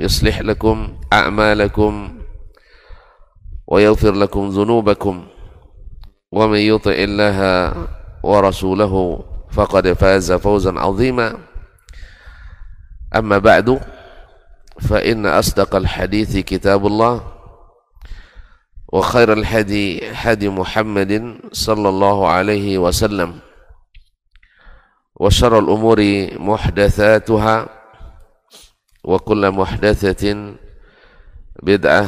يصلح لكم أعمالكم ويغفر لكم ذنوبكم ومن يطع الله ورسوله فقد فاز فوزا عظيما. أما بعد فإن أصدق الحديث كتاب الله وخير الحدي حدي محمد صلى الله عليه وسلم وشر الأمور محدثاتها وكل محدثة بدعة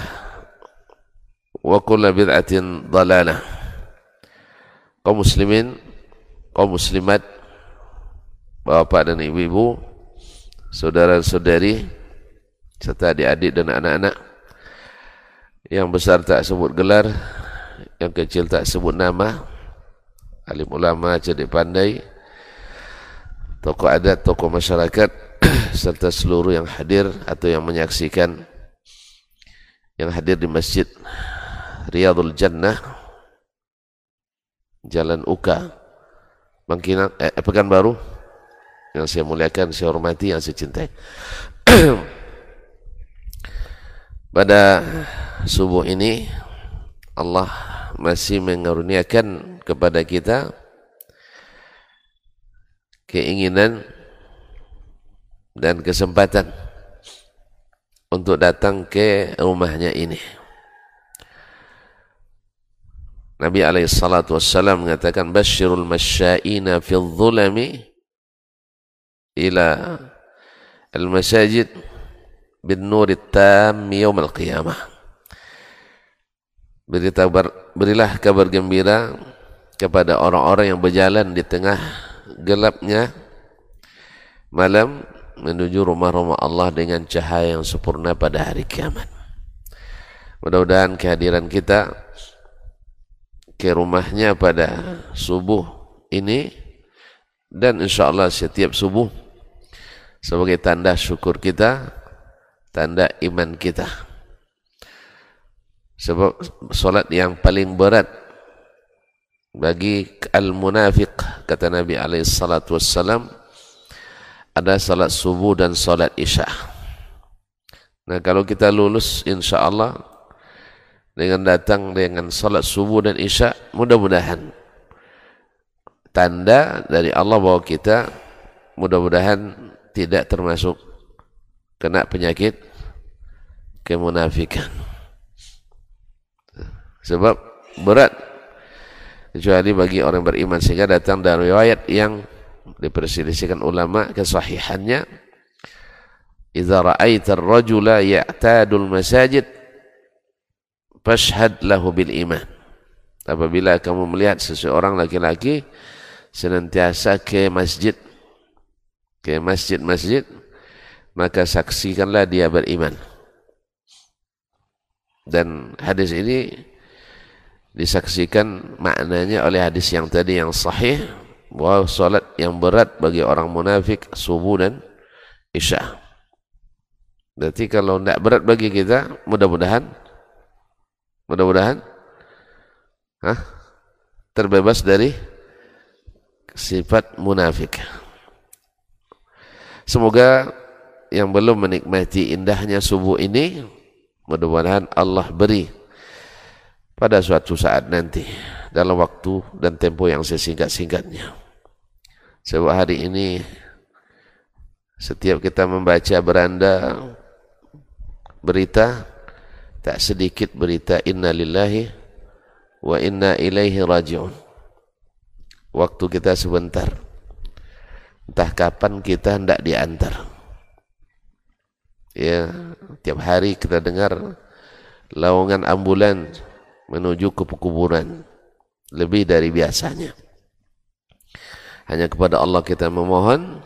وكل بدعة ضلالة kaum muslimin kaum muslimat bapak dan ibu-ibu saudara-saudari serta adik-adik dan anak-anak yang besar tak sebut gelar yang kecil tak sebut nama alim ulama cerdik pandai tokoh adat, tokoh masyarakat serta seluruh yang hadir atau yang menyaksikan yang hadir di Masjid Riyadul Jannah Jalan Uka Bangkinang, eh, Pekanbaru yang saya muliakan, saya hormati, yang saya cintai. Pada subuh ini Allah masih mengaruniakan kepada kita keinginan dan kesempatan untuk datang ke rumahnya ini. Nabi alaihi salatu wassalam mengatakan basyirul masya'ina fi dhulami ila al-masajid bin nuri tam yaum al-qiyamah. Beritahu berilah kabar gembira kepada orang-orang yang berjalan di tengah gelapnya malam menuju rumah-rumah Allah dengan cahaya yang sempurna pada hari kiamat. Mudah-mudahan kehadiran kita ke rumahnya pada subuh ini dan insya Allah setiap subuh sebagai tanda syukur kita, tanda iman kita. Sebab solat yang paling berat bagi al-munafiq kata Nabi alaihi salatu wassalam ada salat subuh dan salat isya. Nah kalau kita lulus insya Allah dengan datang dengan salat subuh dan isya, mudah-mudahan tanda dari Allah bahwa kita mudah-mudahan tidak termasuk kena penyakit kemunafikan. Sebab berat kecuali bagi orang beriman sehingga datang dari riwayat yang diperselisihkan ulama kesahihannya. Idza ra'aita ar-rajula ya'tadul masajid fashhad lahu bil iman. Apabila kamu melihat seseorang laki-laki senantiasa ke masjid ke masjid-masjid maka saksikanlah dia beriman. Dan hadis ini disaksikan maknanya oleh hadis yang tadi yang sahih bahwa salat yang berat bagi orang munafik subuh dan isya. Berarti kalau tidak berat bagi kita, mudah-mudahan Mudah-mudahan Hah? terbebas dari sifat munafik. Semoga yang belum menikmati indahnya subuh ini mudah-mudahan Allah beri pada suatu saat nanti dalam waktu dan tempo yang sesingkat-singkatnya. Sebab hari ini setiap kita membaca beranda berita tak sedikit berita inna lillahi wa inna ilaihi rajiun. Waktu kita sebentar. Entah kapan kita hendak diantar. Ya, tiap hari kita dengar lawongan ambulan menuju ke kuburan lebih dari biasanya. Hanya kepada Allah kita memohon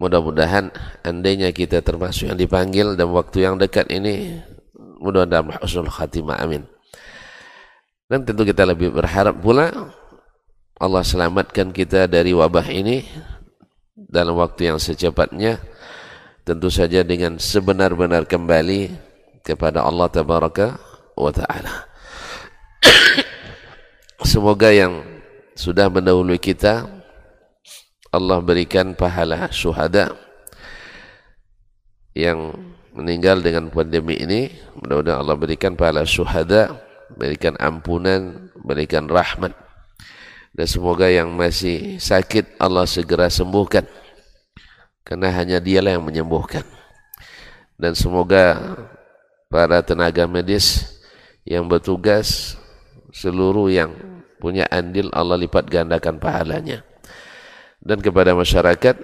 mudah-mudahan andainya kita termasuk yang dipanggil dalam waktu yang dekat ini mudah-mudahan husnul khatimah amin. Dan tentu kita lebih berharap pula Allah selamatkan kita dari wabah ini dalam waktu yang secepatnya tentu saja dengan sebenar-benar kembali kepada Allah tabaraka wa taala. Semoga yang sudah mendahului kita Allah berikan pahala syuhada yang meninggal dengan pandemi ini. Mudah-mudahan Allah berikan pahala syuhada berikan ampunan berikan rahmat. Dan semoga yang masih sakit Allah segera sembuhkan. Karena hanya dialah yang menyembuhkan. Dan semoga para tenaga medis yang bertugas seluruh yang punya andil Allah lipat gandakan pahalanya dan kepada masyarakat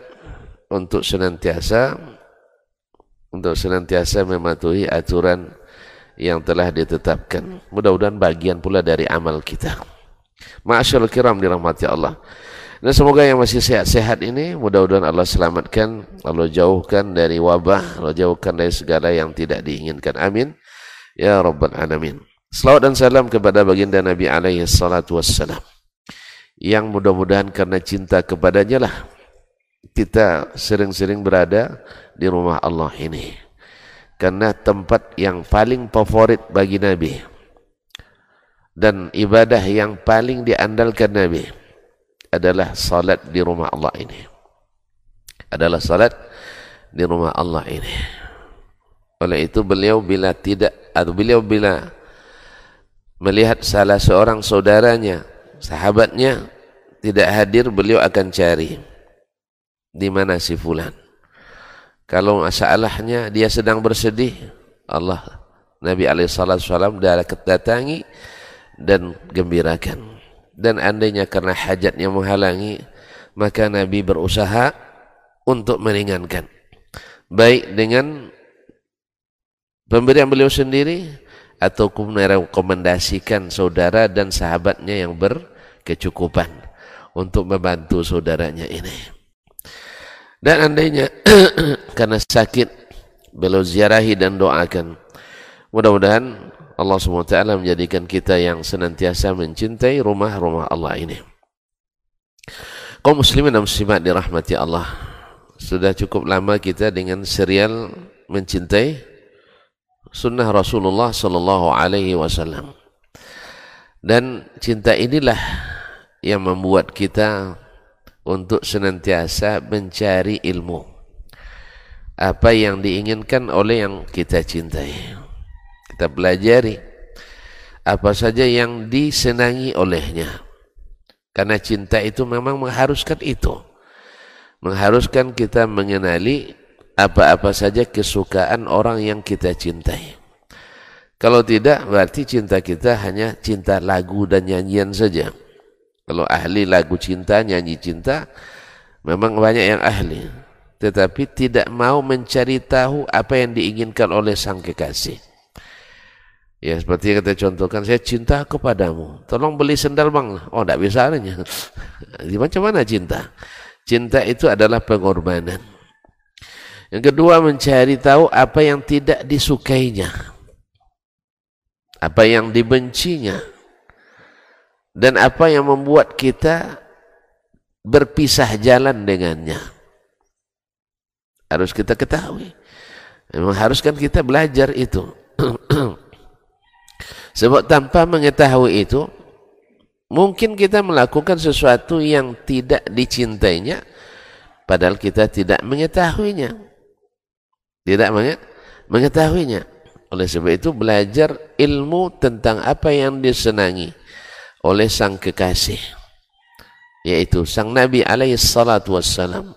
untuk senantiasa untuk senantiasa mematuhi aturan yang telah ditetapkan mudah-mudahan bagian pula dari amal kita Ma'asyarul kiram dirahmati Allah dan semoga yang masih sehat-sehat ini mudah-mudahan Allah selamatkan, Allah jauhkan dari wabah, Allah jauhkan dari segala yang tidak diinginkan. Amin. Ya Rabbal Alamin. Salawat dan salam kepada baginda Nabi alaihi salatu wassalam. Yang mudah-mudahan karena cinta kepadanya lah kita sering-sering berada di rumah Allah ini. Karena tempat yang paling favorit bagi Nabi. Dan ibadah yang paling diandalkan Nabi adalah salat di rumah Allah ini. Adalah salat di rumah Allah ini. Oleh itu beliau bila tidak atau beliau bila melihat salah seorang saudaranya, sahabatnya tidak hadir, beliau akan cari di mana si fulan. Kalau masalahnya dia sedang bersedih, Allah Nabi alaihi wasallam datangi dan gembirakan dan andainya karena hajatnya menghalangi maka Nabi berusaha untuk meringankan baik dengan pemberian beliau sendiri atau merekomendasikan saudara dan sahabatnya yang berkecukupan untuk membantu saudaranya ini dan andainya karena sakit beliau ziarahi dan doakan mudah-mudahan Allah SWT menjadikan kita yang senantiasa mencintai rumah-rumah Allah ini. Kau muslimin dan muslimat dirahmati Allah. Sudah cukup lama kita dengan serial mencintai sunnah Rasulullah sallallahu alaihi wasallam. Dan cinta inilah yang membuat kita untuk senantiasa mencari ilmu. Apa yang diinginkan oleh yang kita cintai kita pelajari apa saja yang disenangi olehnya karena cinta itu memang mengharuskan itu mengharuskan kita mengenali apa-apa saja kesukaan orang yang kita cintai kalau tidak berarti cinta kita hanya cinta lagu dan nyanyian saja kalau ahli lagu cinta, nyanyi cinta memang banyak yang ahli tetapi tidak mau mencari tahu apa yang diinginkan oleh sang kekasih Ya seperti yang kita contohkan, saya cinta kepadamu. Tolong beli sendal bang. Oh tidak bisa adanya. Di macam mana cinta? Cinta itu adalah pengorbanan. Yang kedua mencari tahu apa yang tidak disukainya. Apa yang dibencinya. Dan apa yang membuat kita berpisah jalan dengannya. Harus kita ketahui. Memang haruskan kita belajar itu. Sebab tanpa mengetahui itu, mungkin kita melakukan sesuatu yang tidak dicintainya, padahal kita tidak mengetahuinya. Tidak mengetahuinya. Oleh sebab itu belajar ilmu tentang apa yang disenangi oleh sang kekasih. Yaitu sang Nabi alaihi salatu wassalam.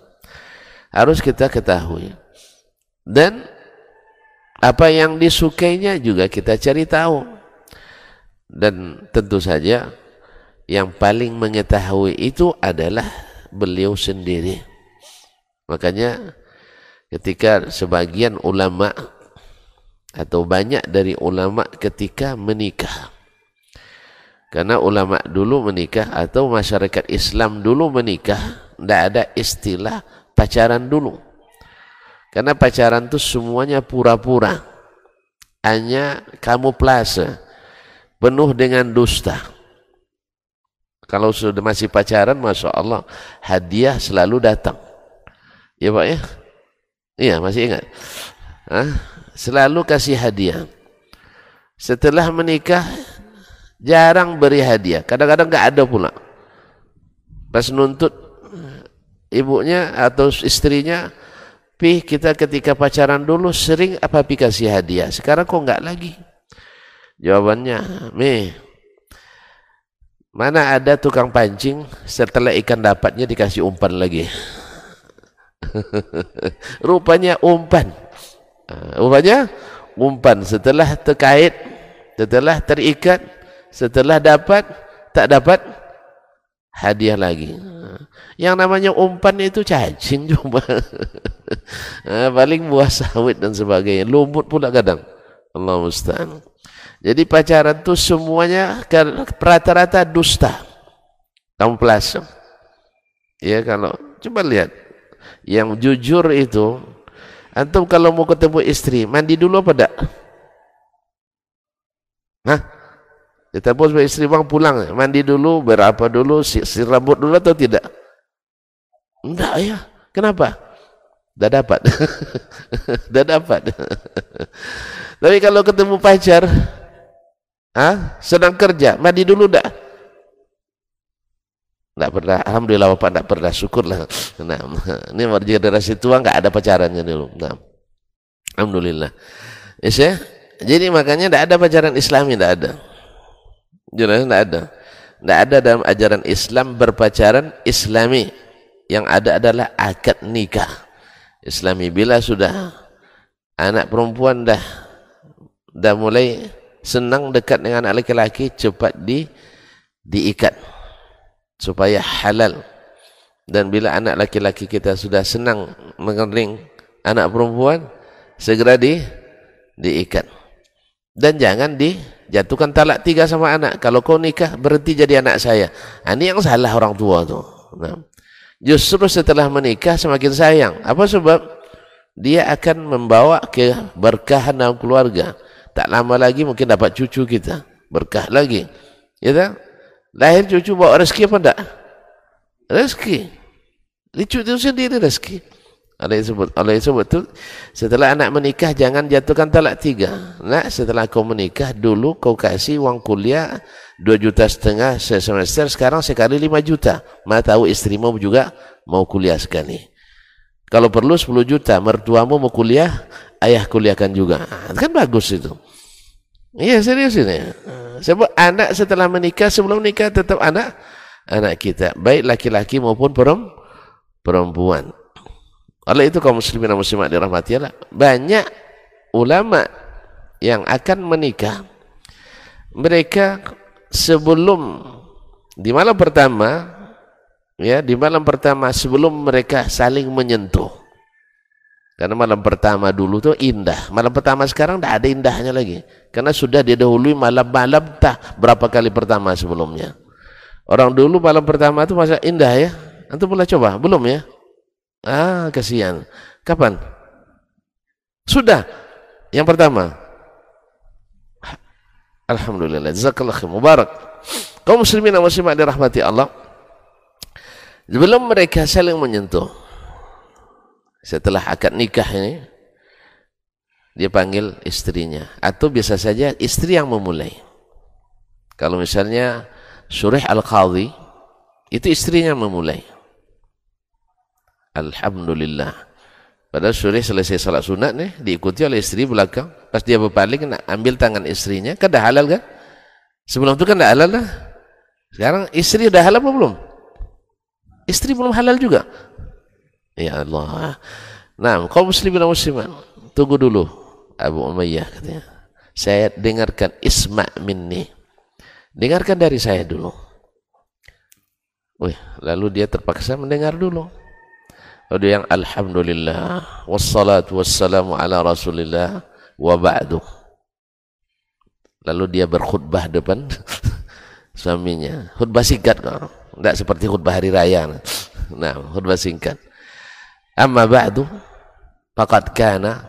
Harus kita ketahui. Dan apa yang disukainya juga kita cari tahu dan tentu saja yang paling mengetahui itu adalah beliau sendiri makanya ketika sebagian ulama atau banyak dari ulama ketika menikah karena ulama dulu menikah atau masyarakat Islam dulu menikah tidak ada istilah pacaran dulu karena pacaran itu semuanya pura-pura hanya kamu kamuflase penuh dengan dusta. Kalau sudah masih pacaran, Masya Allah, hadiah selalu datang. Ya Pak ya? Iya, masih ingat? Hah? Selalu kasih hadiah. Setelah menikah, jarang beri hadiah. Kadang-kadang nggak ada pula. Pas nuntut ibunya atau istrinya, Pi kita ketika pacaran dulu sering apa Pi kasih hadiah. Sekarang kok nggak lagi? Jawabannya, Mi, mana ada tukang pancing setelah ikan dapatnya dikasih umpan lagi. Rupanya umpan. Uh, rupanya umpan setelah terkait, setelah terikat, setelah dapat, tak dapat, hadiah lagi. Yang namanya umpan itu cacing cuma. uh, paling buah sawit dan sebagainya. Lumut pula kadang. Allah musta'an. Jadi pacaran itu semuanya rata-rata dusta. Kamu pelas. Ya kalau coba lihat yang jujur itu antum kalau mau ketemu istri mandi dulu apa enggak? Hah? Kita bos istri bang pulang mandi dulu berapa dulu si, rambut dulu atau tidak? Enggak ya. Kenapa? Dah dapat. Dah dapat. Tapi kalau ketemu pacar Hah? Sedang kerja, mandi dulu dah. Enggak pernah, alhamdulillah Bapak enggak pernah, syukurlah. Nah, ini generasi tua enggak ada pacarannya dulu. Nah. Alhamdulillah. Yes, ya? Jadi makanya enggak ada pacaran Islami, enggak ada. Jelas enggak ada. Enggak ada dalam ajaran Islam berpacaran Islami. Yang ada adalah akad nikah. Islami bila sudah anak perempuan dah dah mulai senang dekat dengan anak laki-laki cepat di diikat supaya halal. Dan bila anak laki-laki kita sudah senang mengering anak perempuan segera di diikat. Dan jangan dijatuhkan talak tiga sama anak. Kalau kau nikah berhenti jadi anak saya. Ini yang salah orang tua tu. Nah, justru setelah menikah semakin sayang. Apa sebab? Dia akan membawa keberkahan dalam keluarga. Tak lama lagi mungkin dapat cucu kita. Berkah lagi. Ya tak lahir cucu bawa rezeki apa enggak? Rezeki. Cucu itu sendiri rezeki. Allah sebut Allah sebut tu setelah anak menikah jangan jatuhkan talak tiga. Nak setelah kau menikah dulu kau kasih uang kuliah dua juta setengah semester sekarang sekali lima juta. Mana tahu istrimu juga mau kuliah sekali. Kalau perlu sepuluh juta mertuamu mau kuliah ayah kuliahkan juga. Kan bagus itu. Iya serius ini. Sebab anak setelah menikah, sebelum menikah tetap anak anak kita, baik laki-laki maupun perempuan. Oleh itu kaum muslimin dan muslimat dirahmati Allah, banyak ulama yang akan menikah. Mereka sebelum di malam pertama ya, di malam pertama sebelum mereka saling menyentuh. Karena malam pertama dulu tuh indah. Malam pertama sekarang tidak ada indahnya lagi. Karena sudah didahului malam-malam tak berapa kali pertama sebelumnya. Orang dulu malam pertama itu masa indah ya. Antum pernah coba? Belum ya? Ah, kasihan. Kapan? Sudah. Yang pertama. Alhamdulillah. Jazakallah khair. Mubarak. Kaum muslimin dan muslimat dirahmati Allah. Sebelum mereka saling menyentuh setelah akad nikah ini dia panggil istrinya atau biasa saja istri yang memulai Kalau misalnya Surih Al-Qadhi itu istrinya memulai. Alhamdulillah. Padahal Surih selesai salat sunat nih diikuti oleh istri belakang. Pas dia berpaling nak ambil tangan istrinya, kan dah halal kan? Sebelum itu kan dah halal lah. Sekarang istri dah halal belum? Istri belum halal juga. Ya Allah. Nah, kau muslimin dan musliman, tunggu dulu. Abu Umayyah katanya. Saya dengarkan isma minni. Dengarkan dari saya dulu. Wih, lalu dia terpaksa mendengar dulu. Lalu yang Alhamdulillah Wassalatu wassalamu ala rasulillah Wa ba'du Lalu dia berkhutbah depan Suaminya Khutbah singkat kok Tidak seperti khutbah hari raya Nah, khutbah singkat Amma ba'du Faqad kana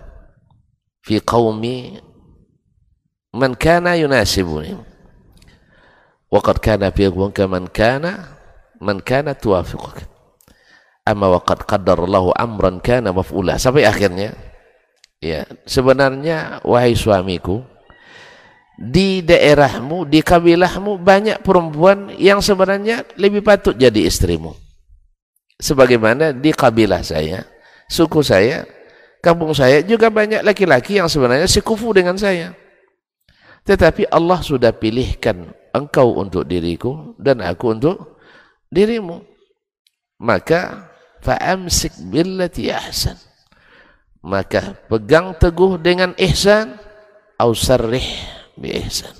Fi qawmi Man kana yunasibuni. Waqad kana fi qawmi Man kana Man kana tuafiquk amma waqad qaddarallahu amran kana maf'ula. Sampai akhirnya ya sebenarnya wahai suamiku di daerahmu di kabilahmu banyak perempuan yang sebenarnya lebih patut jadi istrimu sebagaimana di kabilah saya suku saya kampung saya juga banyak laki-laki yang sebenarnya sekufu dengan saya. Tetapi Allah sudah pilihkan engkau untuk diriku dan aku untuk dirimu. Maka fa'amsik billati ahsan. Maka pegang teguh dengan ihsan au sarrih bi ihsan.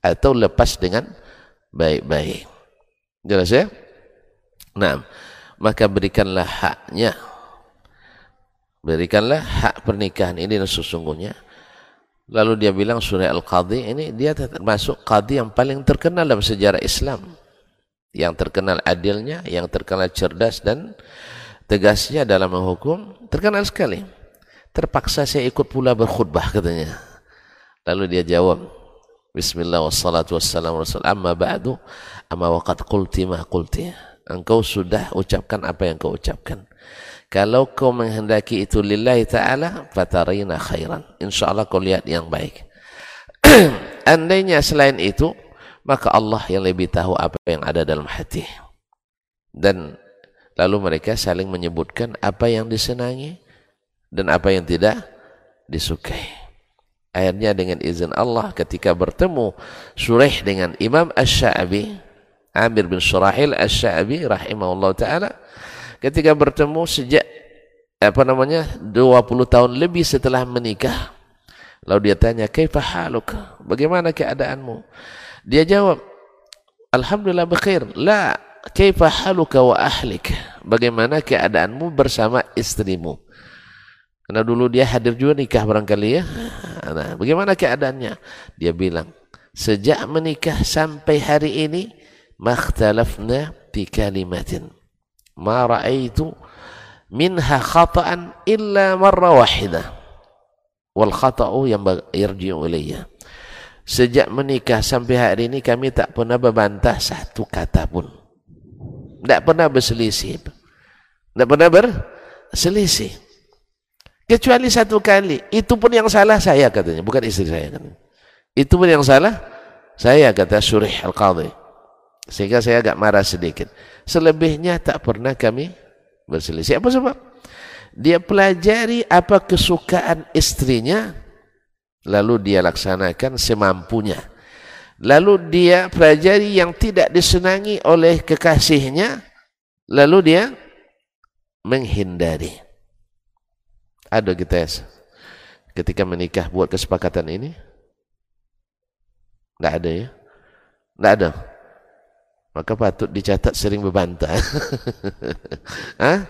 Atau lepas dengan baik-baik. Jelas ya? Nah maka berikanlah haknya. Berikanlah hak pernikahan ini sesungguhnya. Lalu dia bilang surah al-qadhi ini dia termasuk qadhi yang paling terkenal dalam sejarah Islam. Yang terkenal adilnya yang terkenal cerdas dan tegasnya dalam menghukum terkenal sekali. Terpaksa saya ikut pula berkhutbah katanya. Lalu dia jawab Bismillah wassalatu wassalamu rasul. Amma ba'du amma waqad qulti ma qulti engkau sudah ucapkan apa yang kau ucapkan. Kalau kau menghendaki itu lillahi ta'ala fatarina khairan. Insyaallah kau lihat yang baik. Andainya selain itu maka Allah yang lebih tahu apa yang ada dalam hati. Dan Lalu mereka saling menyebutkan apa yang disenangi dan apa yang tidak disukai. Akhirnya dengan izin Allah ketika bertemu Surih dengan Imam Ash-Sha'abi, Amir bin Surahil Ash-Sha'abi rahimahullah ta'ala, ketika bertemu sejak apa namanya 20 tahun lebih setelah menikah, lalu dia tanya, "Kaifa haluk? Bagaimana keadaanmu?" Dia jawab, "Alhamdulillah bikhair." La kaifa haluka wa ahlik bagaimana keadaanmu bersama istrimu karena dulu dia hadir juga nikah barangkali ya nah bagaimana keadaannya dia bilang sejak menikah sampai hari ini makhtalafna fi kalimatin ma ra'aitu minha khata'an illa marra wahidah wal khata'u yang yarji'u sejak menikah sampai hari ini kami tak pernah berbantah satu kata pun tidak pernah berselisih. Tidak pernah berselisih. Kecuali satu kali. Itu pun yang salah saya katanya. Bukan istri saya. Katanya. Itu pun yang salah saya kata Surih Al-Qadhi. Sehingga saya agak marah sedikit. Selebihnya tak pernah kami berselisih. Apa sebab? Dia pelajari apa kesukaan istrinya. Lalu dia laksanakan semampunya lalu dia pelajari yang tidak disenangi oleh kekasihnya lalu dia menghindari ada kita ketika menikah buat kesepakatan ini tidak ada ya tidak ada maka patut dicatat sering berbantah Hah?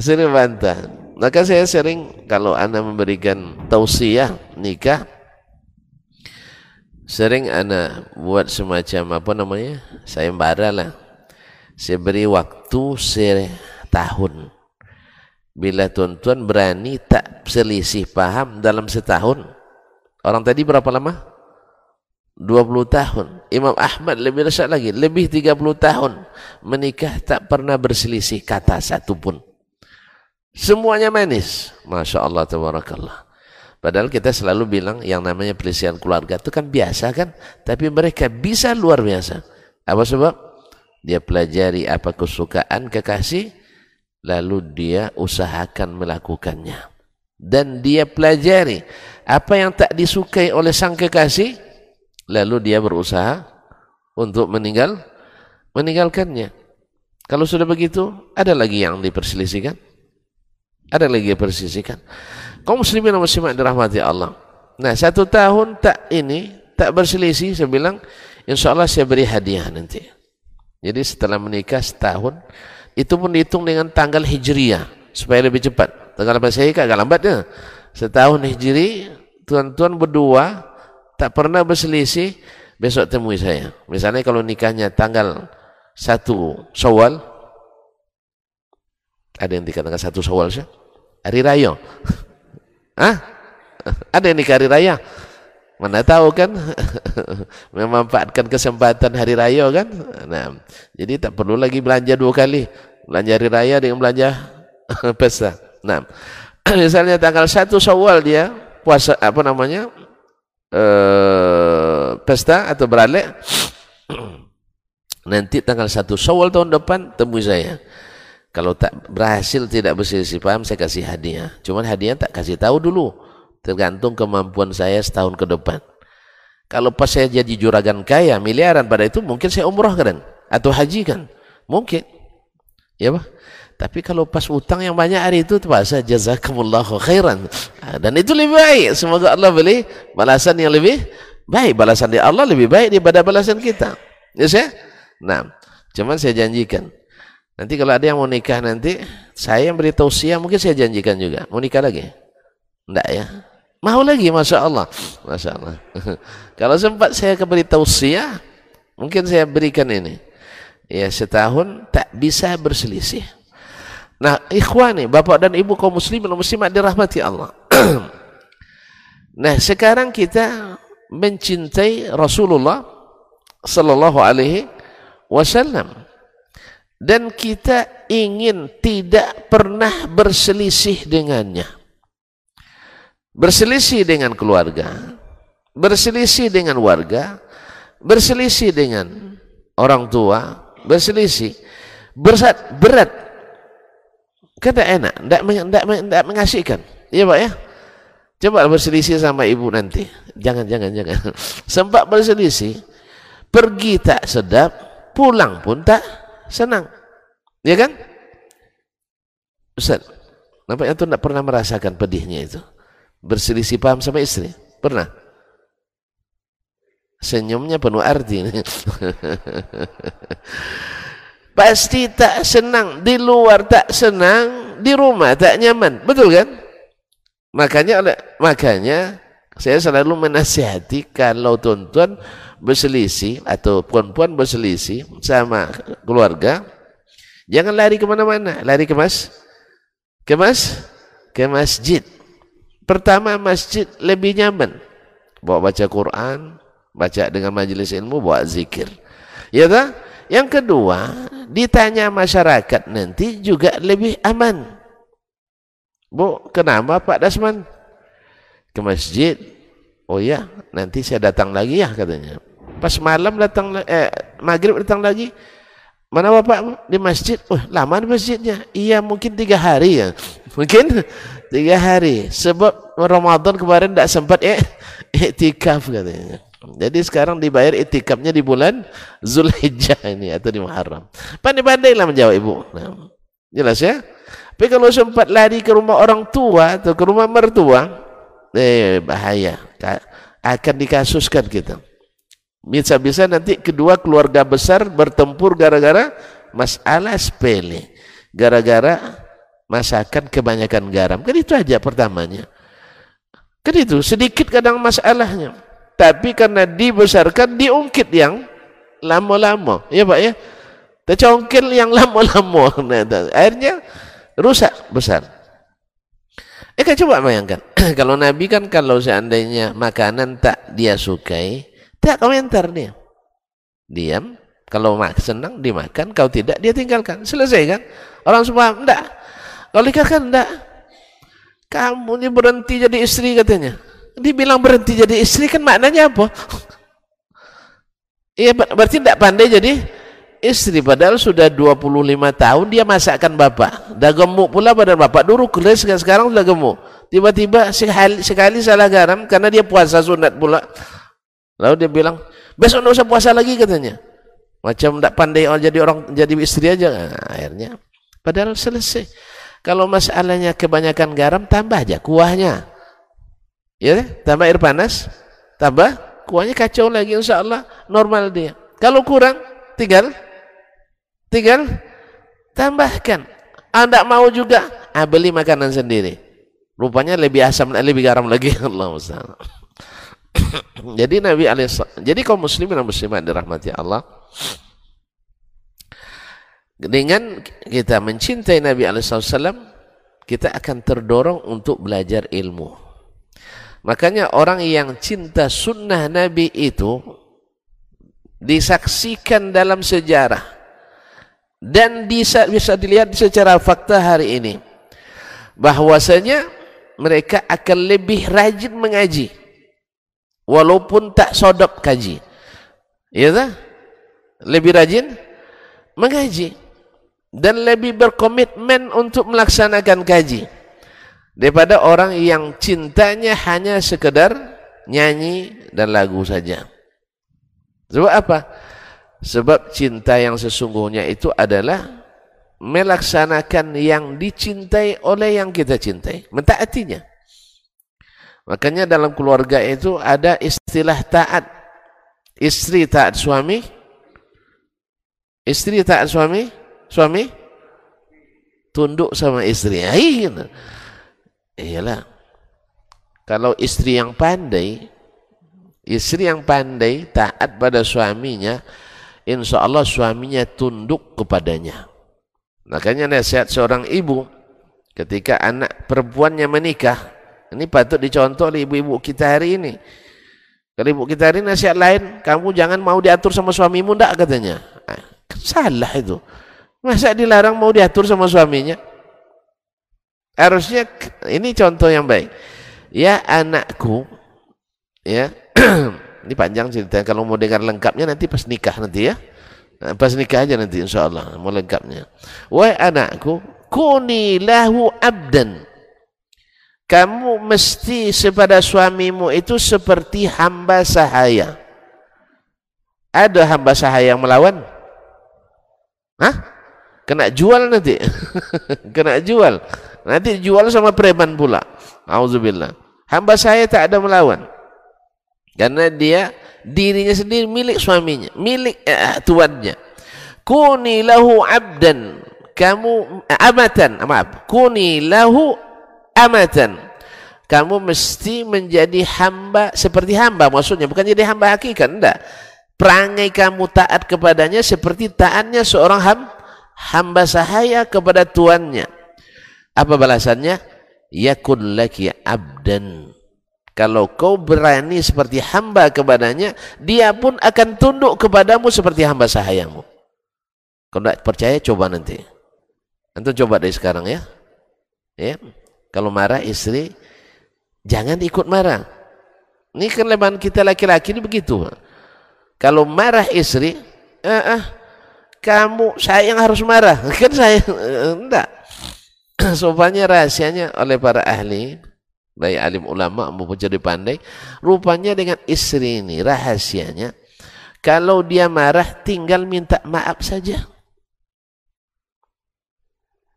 sering berbantah maka saya sering kalau anda memberikan tausiah nikah sering anak buat semacam apa namanya? Sayembara lah. Saya beri waktu setahun. Bila tuan-tuan berani tak selisih paham dalam setahun? Orang tadi berapa lama 20 tahun Imam Ahmad lebih dahsyat lagi lebih 30 tahun menikah tak pernah berselisih kata satu pun semuanya manis Masya Allah Tabarakallah Padahal kita selalu bilang yang namanya pelisian keluarga itu kan biasa kan, tapi mereka bisa luar biasa. Apa sebab? Dia pelajari apa kesukaan kekasih, lalu dia usahakan melakukannya. Dan dia pelajari apa yang tak disukai oleh sang kekasih, lalu dia berusaha untuk meninggal meninggalkannya. Kalau sudah begitu, ada lagi yang diperselisihkan? Ada lagi yang diperselisihkan? kaum muslimin dan muslimat dirahmati Allah nah satu tahun tak ini tak berselisih saya bilang insya Allah saya beri hadiah nanti jadi setelah menikah setahun itu pun dihitung dengan tanggal hijriah supaya lebih cepat tanggal masehi agak lambat ya setahun hijri tuan-tuan berdua tak pernah berselisih besok temui saya misalnya kalau nikahnya tanggal satu Syawal ada yang dikatakan satu Syawal sih hari raya Hah? Ada yang nikah hari raya? Mana tahu kan? Memanfaatkan kesempatan hari raya kan? Nah, jadi tak perlu lagi belanja dua kali. Belanja hari raya dengan belanja pesta. Nah, misalnya tanggal 1 Syawal dia puasa apa namanya? Eh, pesta atau beralek. Nanti tanggal 1 Syawal tahun depan temui saya. Kalau tak berhasil tidak berselisih paham saya kasih hadiah. Cuman hadiah tak kasih tahu dulu. Tergantung kemampuan saya setahun ke depan. Kalau pas saya jadi juragan kaya, miliaran pada itu mungkin saya umroh kan atau haji kan. Mungkin. Ya, Pak. Tapi kalau pas utang yang banyak hari itu terpaksa jazakumullahu khairan. Ah, dan itu lebih baik. Semoga Allah beri balasan yang lebih baik. Balasan di Allah lebih baik daripada balasan kita. Ya saya? Nah, cuman saya janjikan Nanti kalau ada yang mau nikah nanti, saya yang beri tausiah mungkin saya janjikan juga. Mau nikah lagi? Enggak ya? Mau lagi, Masya Allah. Masya Allah. kalau sempat saya beri tausiah, mungkin saya berikan ini. Ya setahun tak bisa berselisih. Nah, ikhwani, bapak dan ibu kaum muslimin muslimat dirahmati Allah. nah, sekarang kita mencintai Rasulullah sallallahu alaihi wasallam. Dan kita ingin tidak pernah berselisih dengannya. Berselisih dengan keluarga berselisih dengan warga berselisih dengan orang tua berselisih. Berat berat kata enak tidak tidak tidak mengasihkan iya pak ya coba berselisih sama ibu nanti jangan jangan jangan sempat berselisih pergi tak sedap pulang pun tak senang. Ya kan? Ustaz, nampaknya tuh tidak pernah merasakan pedihnya itu. Berselisih paham sama istri. Pernah? Senyumnya penuh arti. Pasti tak senang. Di luar tak senang. Di rumah tak nyaman. Betul kan? Makanya makanya saya selalu menasihati kalau tuan-tuan berselisih atau puan-puan berselisih sama keluarga, jangan lari ke mana-mana, lari ke mas, ke mas, ke masjid. Pertama masjid lebih nyaman, bawa baca Quran, baca dengan majelis ilmu, bawa zikir. Ya tak? Yang kedua, ditanya masyarakat nanti juga lebih aman. Bu, kenapa Pak Dasman? Ke masjid. Oh ya, nanti saya datang lagi ya katanya. Pas malam datang eh, maghrib datang lagi. Mana bapak di masjid? Oh, lama di masjidnya. Iya, mungkin tiga hari ya. Mungkin tiga hari. Sebab Ramadan kemarin tidak sempat eh, itikaf katanya. Jadi sekarang dibayar itikafnya di bulan Zulhijjah ini atau di Muharram. Pandai-pandailah menjawab ibu. Nah, jelas ya? Tapi kalau sempat lari ke rumah orang tua atau ke rumah mertua, eh bahaya. Akan dikasuskan kita. Bisa-bisa nanti kedua keluarga besar bertempur gara-gara masalah sepele. Gara-gara masakan kebanyakan garam. Kan itu aja pertamanya. Kan itu, sedikit kadang masalahnya. Tapi karena dibesarkan, diungkit yang lama-lama. Ya Pak ya? Tercongkel yang lama-lama. Nah, akhirnya rusak besar. Eh kan coba bayangkan. kalau Nabi kan kalau seandainya makanan tak dia sukai, tidak komentar dia. Diam. Kalau mak senang dimakan, kau tidak dia tinggalkan. Selesai kan? Orang semua enggak. Kalau nikah kan enggak. Kamu ini berhenti jadi istri katanya. Dibilang berhenti jadi istri kan maknanya apa? Iya berarti tidak pandai jadi istri padahal sudah 25 tahun dia masakkan bapak. Dah gemuk pula badan bapak. Dulu keras sekarang sudah gemuk. Tiba-tiba sekali, sekali salah garam karena dia puasa sunat pula. Lalu dia bilang, besok tidak usah puasa lagi katanya. Macam tidak pandai orang jadi orang jadi istri aja. Nah, akhirnya padahal selesai. Kalau masalahnya kebanyakan garam tambah aja kuahnya. Ya, tambah air panas, tambah kuahnya kacau lagi insya Allah normal dia. Kalau kurang tinggal tinggal tambahkan. Anda ah, mau juga ah, beli makanan sendiri. Rupanya lebih asam lebih garam lagi. Allah jadi Nabi alaihissalam jadi kaum muslimin dan muslimat dirahmati Allah. Dengan kita mencintai Nabi alaihissalam kita akan terdorong untuk belajar ilmu Makanya orang yang cinta sunnah Nabi itu disaksikan dalam sejarah. Dan bisa, bisa dilihat secara fakta hari ini. Bahwasanya mereka akan lebih rajin mengaji. Walaupun tak sodok kaji. Ya tak? lebih rajin mengaji. Dan lebih berkomitmen untuk melaksanakan kaji daripada orang yang cintanya hanya sekedar nyanyi dan lagu saja. Sebab apa? Sebab cinta yang sesungguhnya itu adalah melaksanakan yang dicintai oleh yang kita cintai. Mentaatinya. Makanya dalam keluarga itu ada istilah taat. Istri taat suami. Istri taat suami. Suami tunduk sama istri. Gitu. Iyalah. Kalau istri yang pandai, istri yang pandai taat pada suaminya, insya Allah suaminya tunduk kepadanya. Makanya nasihat seorang ibu ketika anak perempuannya menikah, ini patut dicontoh oleh ibu-ibu kita hari ini. Kalau ibu kita hari ini nasihat lain, kamu jangan mau diatur sama suamimu ndak katanya. Ah, salah itu. Masa dilarang mau diatur sama suaminya? Harusnya ini contoh yang baik. Ya anakku, ya ini panjang cerita. Kalau mau dengar lengkapnya nanti pas nikah nanti ya. Nah, pas nikah aja nanti insya Allah mau lengkapnya. Wahai anakku, kuni lahu abdan. Kamu mesti kepada suamimu itu seperti hamba sahaya. Ada hamba sahaya yang melawan? Hah? Kena jual nanti. Kena jual. Nanti jual sama preman pula. Auzubillah. Hamba saya tak ada melawan. Karena dia dirinya sendiri milik suaminya, milik eh, tuannya. Kuni lahu abdan. Kamu eh, amatan, maaf. Kuni lahu amatan. Kamu mesti menjadi hamba seperti hamba maksudnya bukan jadi hamba hakikat enggak. Perangai kamu taat kepadanya seperti taatnya seorang ham, hamba sahaya kepada tuannya. Apa balasannya? Yakun laki abdan. Kalau kau berani seperti hamba kepadanya, dia pun akan tunduk kepadamu seperti hamba sahayamu. Kalau tidak percaya, coba nanti. Nanti coba dari sekarang ya. Ya, Kalau marah istri, jangan ikut marah. Ini kelemahan kita laki-laki ini begitu. Kalau marah istri, eh, eh, kamu saya yang harus marah. Kan saya, enggak. sopannya rahasianya oleh para ahli baik alim ulama maupun jadi pandai rupanya dengan istri ini rahasianya kalau dia marah tinggal minta maaf saja.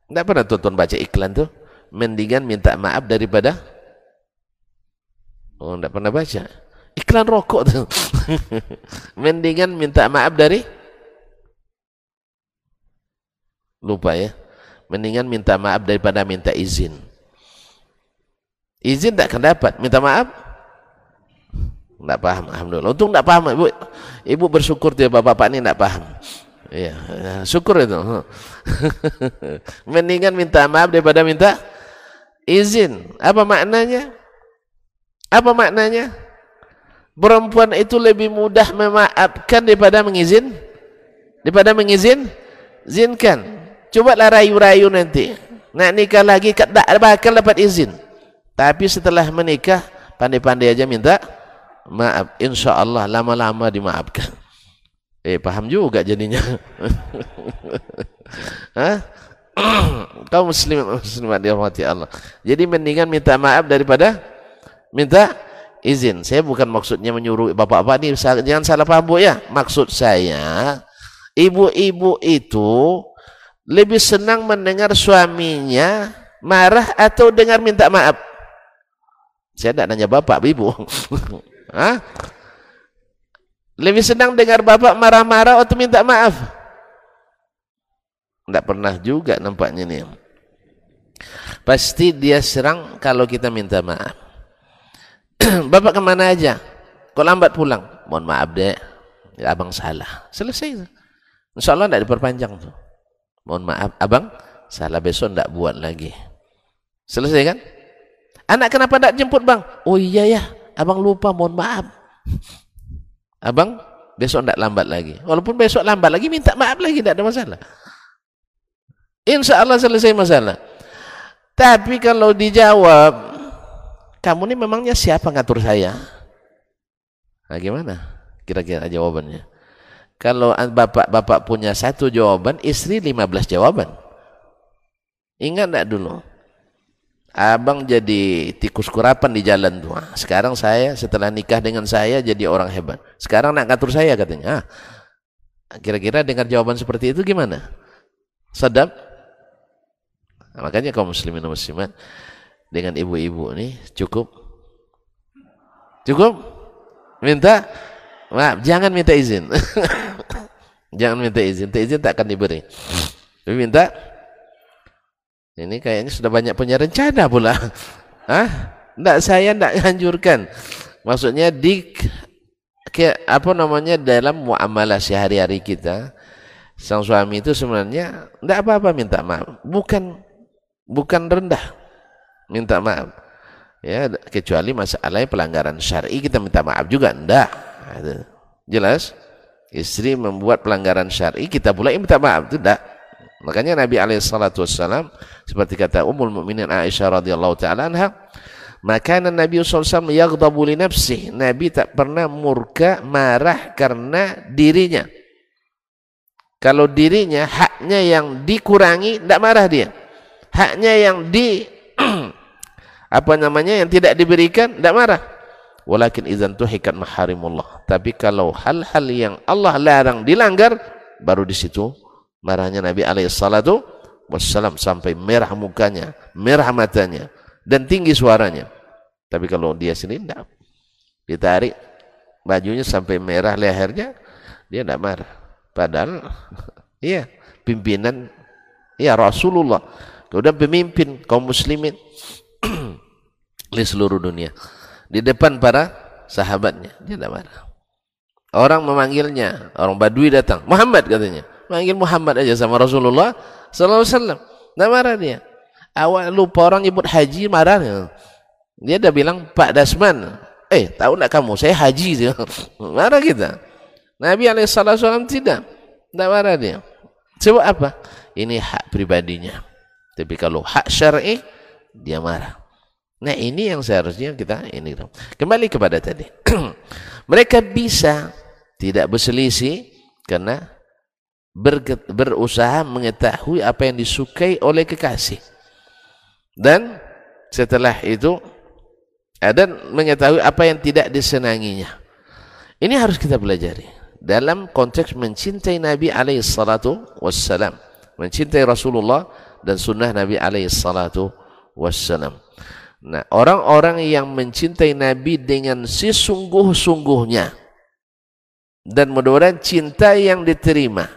Tidak pernah tonton baca iklan tuh? Mendingan minta maaf daripada? Oh tidak pernah baca. Iklan rokok tuh. Mendingan minta maaf dari? Lupa ya mendingan minta maaf daripada minta izin. Izin tak akan dapat. Minta maaf? Tak paham Alhamdulillah. Untung tak paham ibu. Ibu bersyukur dia bapak-bapak ini tak paham. Ya, syukur itu. Mendingan minta maaf daripada minta izin. Apa maknanya? Apa maknanya? Perempuan itu lebih mudah memaafkan daripada mengizin daripada mengizin izinkan Coba lah rayu-rayu nanti. Nak nikah lagi tak bakal dapat izin. Tapi setelah menikah, pandai-pandai aja minta maaf. Insya Allah lama-lama dimaafkan. Eh, paham juga jadinya. Hah? Kau muslim muslimat dirahmati Allah. Jadi mendingan minta maaf daripada minta izin. Saya bukan maksudnya menyuruh bapak-bapak ini jangan salah paham Bu ya. Maksud saya ibu-ibu itu lebih senang mendengar suaminya marah atau dengar minta maaf. Saya tidak nanya bapak, ibu. Hah? Lebih senang dengar bapak marah-marah atau minta maaf? Tidak pernah juga nampaknya nih. Pasti dia serang kalau kita minta maaf. Bapak ke mana aja? Kok lambat pulang? Mohon maaf dek, ya, abang salah. Selesai. Insya Allah tidak diperpanjang tuh. Mohon maaf, abang salah besok tidak buat lagi. Selesai kan? Anak kenapa tidak jemput bang? Oh iya ya, abang lupa, mohon maaf. Abang besok tidak lambat lagi. Walaupun besok lambat lagi, minta maaf lagi, tidak ada masalah. Insya Allah selesai masalah. Tapi kalau dijawab, kamu ini memangnya siapa ngatur saya? Nah gimana? Kira-kira jawabannya. Kalau bapak-bapak punya satu jawaban, istri lima belas jawaban. Ingat enggak dulu? Abang jadi tikus kurapan di jalan tuh. Sekarang saya setelah nikah dengan saya jadi orang hebat. Sekarang nak ngatur saya katanya. Ah, kira-kira dengar jawaban seperti itu gimana? Sedap? Nah, makanya kaum muslimin dan muslimat dengan ibu-ibu ini cukup cukup minta maaf jangan minta izin jangan minta izin minta izin tak akan diberi. Tapi minta ini kayaknya sudah banyak punya rencana pula. Hah? Tidak saya tidak anjurkan. Maksudnya di ke, apa namanya dalam muamalah sehari-hari kita sang suami itu sebenarnya tidak apa-apa minta maaf. Bukan bukan rendah minta maaf. Ya kecuali masalah pelanggaran syar'i kita minta maaf juga. Enggak jelas istri membuat pelanggaran syar'i kita pula minta maaf tidak makanya Nabi alaihi seperti kata Ummul Mukminin Aisyah radhiyallahu taala anha maka Nabi SAW yaghdabu li nafsih Nabi tak pernah murka marah karena dirinya. Kalau dirinya haknya yang dikurangi tidak marah dia. Haknya yang di apa namanya yang tidak diberikan tidak marah walakin idzan tuhikat maharimullah. Tapi kalau hal-hal yang Allah larang dilanggar baru di situ marahnya Nabi alaihi salatu wassalam sampai merah mukanya merah matanya dan tinggi suaranya. Tapi kalau dia sendiri tidak ditarik bajunya sampai merah lehernya dia tidak marah. Padahal iya pimpinan ya Rasulullah. Kemudian pemimpin kaum muslimin di seluruh dunia. Di depan para sahabatnya. Dia tidak marah. Orang memanggilnya. Orang badui datang. Muhammad katanya. Manggil Muhammad aja sama Rasulullah Sallallahu Alaihi. Tidak marah dia. Awal lupa orang nyebut haji marah. Dia dah bilang Pak Dasman. Eh tahu tak kamu saya haji. marah kita. Nabi Alaihissalam tidak. Tidak marah dia. Sebab apa? Ini hak pribadinya. Tapi kalau hak syar'i dia marah. Nah ini yang seharusnya kita ini kembali kepada tadi. Mereka bisa tidak berselisih karena ber, berusaha mengetahui apa yang disukai oleh kekasih. Dan setelah itu dan mengetahui apa yang tidak disenanginya. Ini harus kita pelajari dalam konteks mencintai Nabi alaihi salatu wassalam, mencintai Rasulullah dan sunnah Nabi alaihi salatu wassalam. Nah, orang-orang yang mencintai Nabi dengan sesungguh-sungguhnya. Dan mudah-mudahan cinta yang diterima.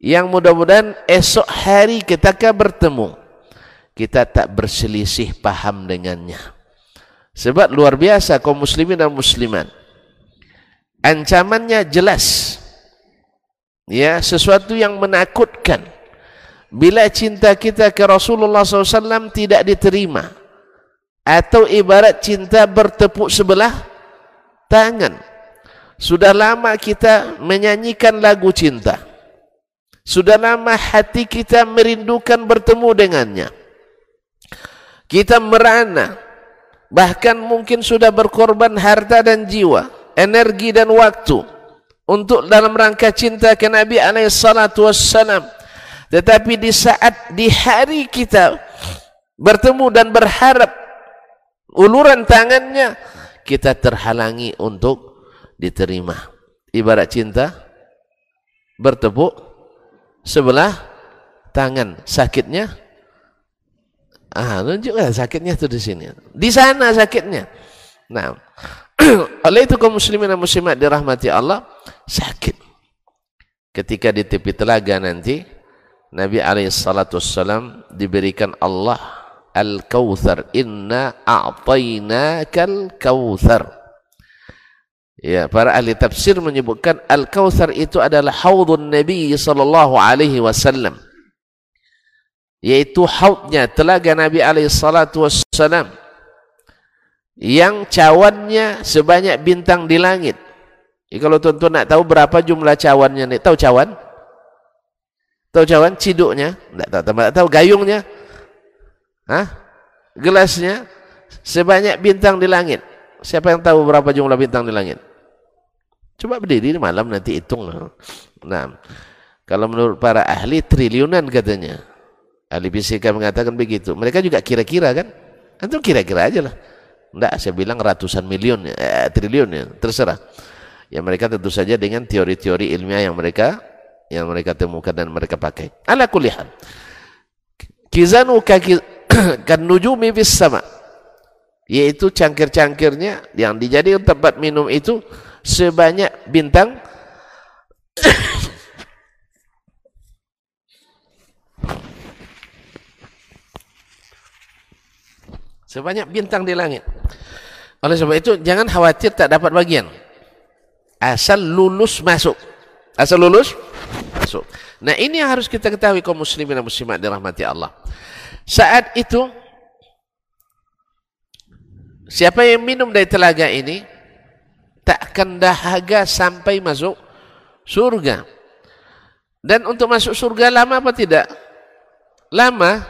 Yang mudah-mudahan esok hari ketika bertemu. Kita tak berselisih paham dengannya. Sebab luar biasa kaum muslimin dan muslimat. Ancamannya jelas. Ya sesuatu yang menakutkan. Bila cinta kita ke Rasulullah SAW tidak diterima atau ibarat cinta bertepuk sebelah tangan. Sudah lama kita menyanyikan lagu cinta. Sudah lama hati kita merindukan bertemu dengannya. Kita merana bahkan mungkin sudah berkorban harta dan jiwa, energi dan waktu untuk dalam rangka cinta ke Nabi alaihi salatu wassalam. Tetapi di saat di hari kita bertemu dan berharap uluran tangannya kita terhalangi untuk diterima. Ibarat cinta bertepuk sebelah tangan sakitnya Ah, tunjukkan sakitnya itu di sini. Di sana sakitnya. Nah, oleh itu kaum muslimin dan muslimat dirahmati Allah sakit. Ketika di tepi telaga nanti Nabi alaihi salatu diberikan Allah Al-Kautsar. Inna a'tainakal kautsar. Ya, para ahli tafsir menyebutkan Al-Kautsar itu adalah haudun Nabi sallallahu alaihi wasallam yaitu hautnya telaga Nabi alaihi salatu wassalam yang cawannya sebanyak bintang di langit. Jadi kalau tuan-tuan nak tahu berapa jumlah cawannya ni, tahu cawan? Tahu cawan ciduknya? Tak tahu, tak tahu gayungnya? Hah? Gelasnya sebanyak bintang di langit. Siapa yang tahu berapa jumlah bintang di langit? Coba berdiri malam nanti hitung. Nah, kalau menurut para ahli triliunan katanya. Ahli fisika mengatakan begitu. Mereka juga kira-kira kan? Itu kira-kira aja lah. Enggak, saya bilang ratusan miliun, eh, triliun ya, terserah. Ya mereka tentu saja dengan teori-teori ilmiah yang mereka yang mereka temukan dan mereka pakai. Ala kulihan. Kizanu kan nujumi bis sama. Yaitu cangkir-cangkirnya yang dijadikan tempat minum itu sebanyak bintang Sebanyak bintang di langit. Oleh sebab itu, jangan khawatir tak dapat bagian. Asal lulus masuk. Asal lulus masuk. Nah ini yang harus kita ketahui kaum muslimin dan muslimat dirahmati Allah. Saat itu, siapa yang minum dari telaga ini, tak akan dahaga sampai masuk surga. Dan untuk masuk surga lama apa tidak? Lama.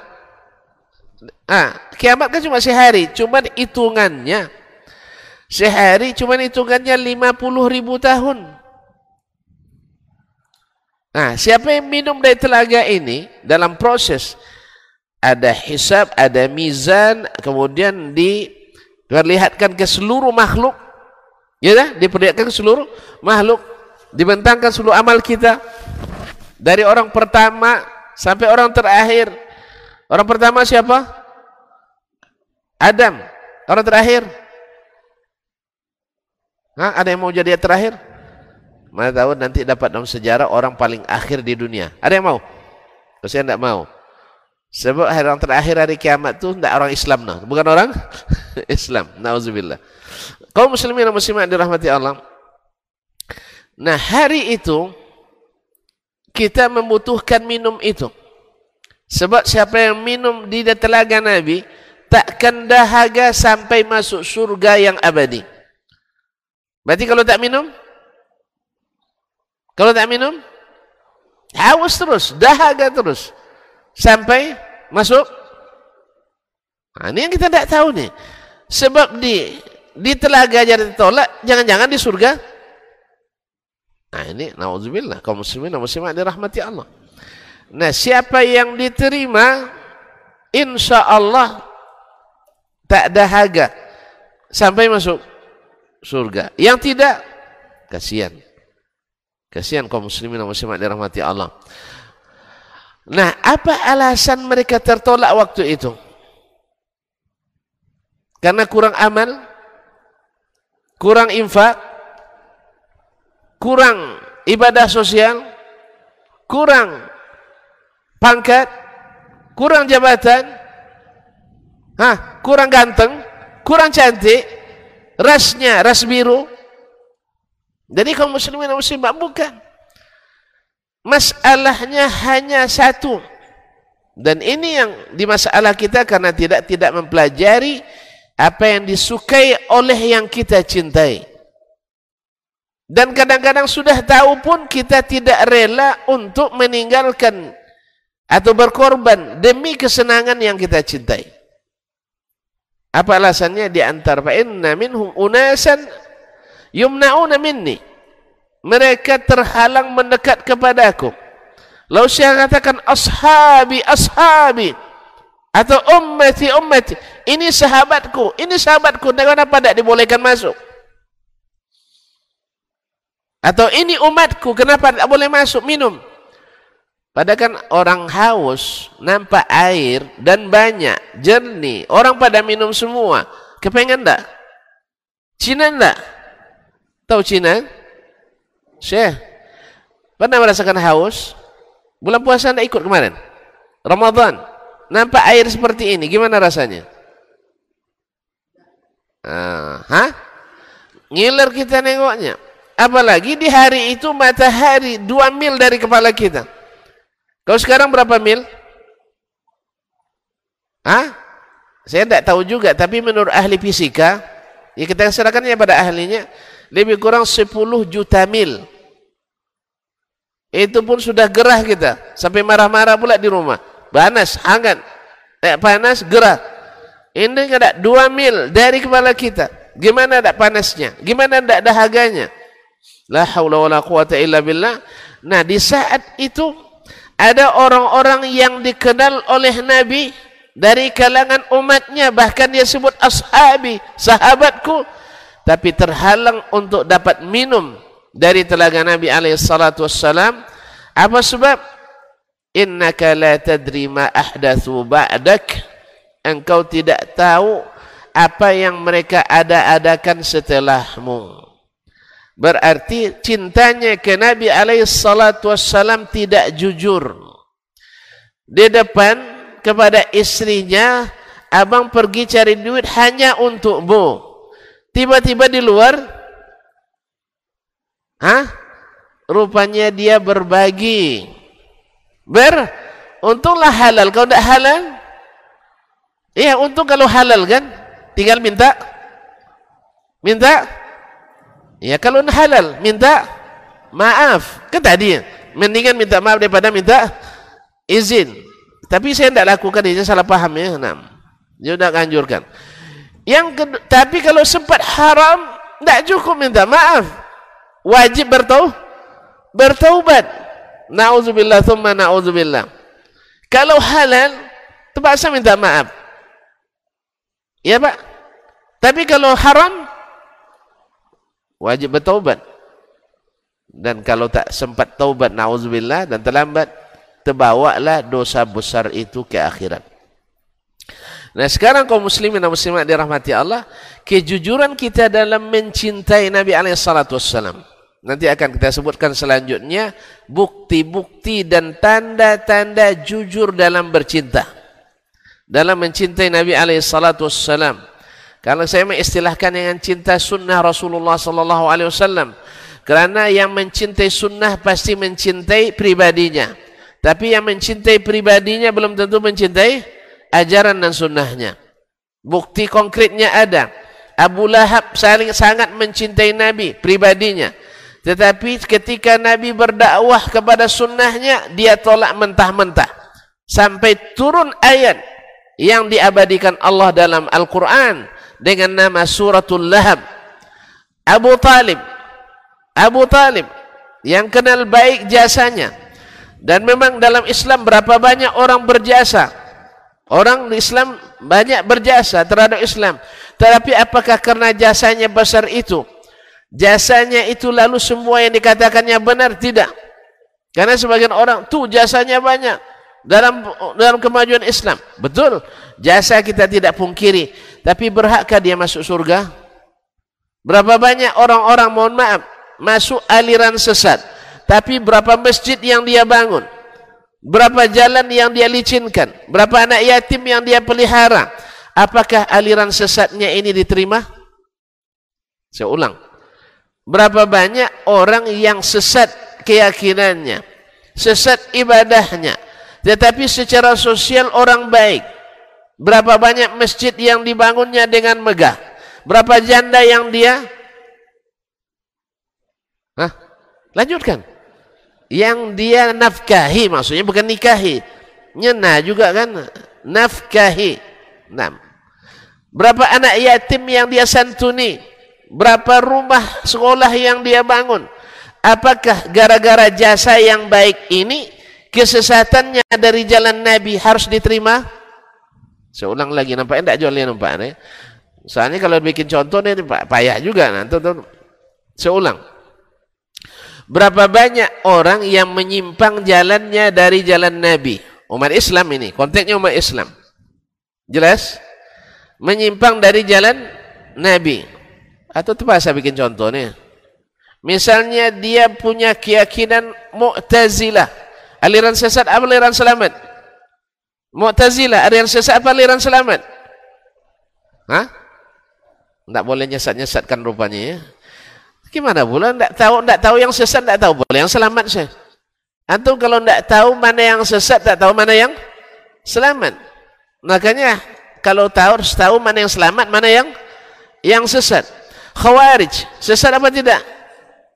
Ah, kiamat kan cuma sehari, cuma hitungannya sehari cuma hitungannya 50 ribu tahun. Nah, siapa yang minum dari telaga ini dalam proses ada hisab, ada mizan, kemudian diperlihatkan ke seluruh makhluk, ya dah, diperlihatkan ke seluruh makhluk, dibentangkan seluruh amal kita dari orang pertama sampai orang terakhir Orang pertama siapa? Adam. Orang terakhir. Hah? Ada yang mau jadi yang terakhir? Mana tahu nanti dapat dalam sejarah orang paling akhir di dunia. Ada yang mau? Saya tidak mau. Sebab hari terakhir hari kiamat itu tidak orang Islam. No. Bukan orang Islam. Nauzubillah. Kau muslimin dan muslimat dirahmati Allah. Nah hari itu kita membutuhkan minum itu. Sebab siapa yang minum di telaga Nabi takkan dahaga sampai masuk surga yang abadi. Berarti kalau tak minum? Kalau tak minum? Haus terus, dahaga terus. Sampai masuk? Nah, ini yang kita tak tahu nih. Sebab di di telaga jadi ditolak, jangan-jangan di surga? Nah ini, na'udzubillah, kaum muslimin dan muslimat dirahmati Allah. Nah, siapa yang diterima insya Allah tak dahaga sampai masuk surga. Yang tidak kasihan. Kasihan kaum muslimin dan muslimat dirahmati Allah. Nah, apa alasan mereka tertolak waktu itu? Karena kurang amal, kurang infak, kurang ibadah sosial, kurang pangkat, kurang jabatan, Hah, kurang ganteng, kurang cantik, rasnya ras biru. Jadi kaum muslimin dan muslimat bukan. Masalahnya hanya satu. Dan ini yang di masalah kita karena tidak tidak mempelajari apa yang disukai oleh yang kita cintai. Dan kadang-kadang sudah tahu pun kita tidak rela untuk meninggalkan atau berkorban demi kesenangan yang kita cintai. Apa alasannya? Di antara fa inna minhum unasan yumna'una minni. Mereka terhalang mendekat kepadaku. Lalu saya katakan ashabi ashabi. Atau ummati ummati. Ini sahabatku ini sahabatku. Kenapa tidak dibolehkan masuk? Atau ini umatku kenapa tidak boleh masuk minum? Padahal kan orang haus nampak air dan banyak jernih. Orang pada minum semua. Kepengen tak? Cina tak? Tahu Cina Syekh pernah merasakan haus? Bulan puasa tidak ikut kemarin? Ramadan? Nampak air seperti ini gimana rasanya? Ah, hah? Ngiler kita nengoknya. Apalagi di hari itu matahari dua mil dari kepala kita. Kalau sekarang berapa mil? Hah? Saya tidak tahu juga tapi menurut ahli fisika ya kita serahkannya pada ahlinya lebih kurang 10 juta mil itu pun sudah gerah kita sampai marah-marah pula di rumah panas, hangat, eh, panas, gerah. Ini ada dua mil dari kepala kita. Gimana ada panasnya? Gimana ada dahaganya? La haula wa la quwata illa billah. Nah di saat itu ada orang-orang yang dikenal oleh Nabi dari kalangan umatnya bahkan dia sebut ashabi sahabatku tapi terhalang untuk dapat minum dari telaga Nabi alaihi salatu wassalam apa sebab? Innaka la tadri ma ahdathu ba'dak. Engkau tidak tahu apa yang mereka ada-adakan setelahmu. Berarti cintanya ke Nabi alaihi salatu wassalam tidak jujur. Di depan kepada istrinya abang pergi cari duit hanya untukmu. Tiba-tiba di luar Hah? rupanya dia berbagi. Ber untunglah halal. Kalau tidak halal? Iya untung kalau halal kan? Tinggal minta. Minta? Ya kalau halal minta maaf. Kan tadi mendingan minta maaf daripada minta izin. Tapi saya tidak lakukan ini salah paham ya. Enam dia sudah anjurkan. Yang kedua, tapi kalau sempat haram tidak cukup minta maaf wajib bertau bertaubat Nauzubillah thumma nauzubillah. Kalau halal, terpaksa minta maaf. Ya Pak? Tapi kalau haram, wajib bertaubat. Dan kalau tak sempat taubat, nauzubillah, dan terlambat, terbawalah dosa besar itu ke akhirat. Nah sekarang kaum muslimin dan muslimat dirahmati Allah, kejujuran kita dalam mencintai Nabi alaihi salatu wassalam. Nanti akan kita sebutkan selanjutnya bukti-bukti dan tanda-tanda jujur dalam bercinta. Dalam mencintai Nabi alaihi salatu wassalam. Kalau saya mengistilahkan dengan cinta sunnah Rasulullah sallallahu alaihi wasallam. Kerana yang mencintai sunnah pasti mencintai pribadinya. Tapi yang mencintai pribadinya belum tentu mencintai ajaran dan sunnahnya. Bukti konkretnya ada. Abu Lahab saling sangat mencintai Nabi pribadinya. Tetapi ketika Nabi berdakwah kepada sunnahnya, dia tolak mentah-mentah. Sampai turun ayat yang diabadikan Allah dalam Al-Quran dengan nama Suratul Lahab. Abu Talib. Abu Talib yang kenal baik jasanya. Dan memang dalam Islam berapa banyak orang berjasa. Orang Islam banyak berjasa terhadap Islam. Tetapi apakah karena jasanya besar itu? Jasanya itu lalu semua yang dikatakannya benar tidak. Karena sebagian orang tu jasanya banyak dalam dalam kemajuan Islam. Betul jasa kita tidak pungkiri tapi berhakkah dia masuk surga? Berapa banyak orang-orang mohon maaf masuk aliran sesat tapi berapa masjid yang dia bangun? Berapa jalan yang dia licinkan? Berapa anak yatim yang dia pelihara? Apakah aliran sesatnya ini diterima? Saya ulang Berapa banyak orang yang sesat keyakinannya, sesat ibadahnya, tetapi secara sosial orang baik. Berapa banyak masjid yang dibangunnya dengan megah? Berapa janda yang dia? Hah? Lanjutkan. Yang dia nafkahi maksudnya bukan nikahi. Nyena juga kan? Nafkahi. Nah. Berapa anak yatim yang dia santuni? Berapa rumah sekolah yang dia bangun? Apakah gara-gara jasa yang baik ini kesesatannya dari jalan Nabi harus diterima? Saya ulang lagi nampak enggak jualnya nampak nih. Soalnya kalau bikin contoh nih payah juga nanti saya ulang. Berapa banyak orang yang menyimpang jalannya dari jalan Nabi? Umat Islam ini, konteksnya umat Islam. Jelas? menyimpang dari jalan Nabi. Atau terpaksa bikin contoh nih. Misalnya dia punya keyakinan Mu'tazilah. Aliran sesat apa aliran selamat? Mu'tazilah, aliran sesat apa aliran selamat? Hah? Tidak boleh nyesat-nyesatkan rupanya ya. Gimana pula? Tidak tahu, tidak tahu yang sesat, tidak tahu boleh yang selamat sih. Antum kalau tidak tahu mana yang sesat, tidak tahu mana yang selamat. Makanya kalau tahu harus tahu mana yang selamat, mana yang yang sesat. Khawarij, sesat apa tidak?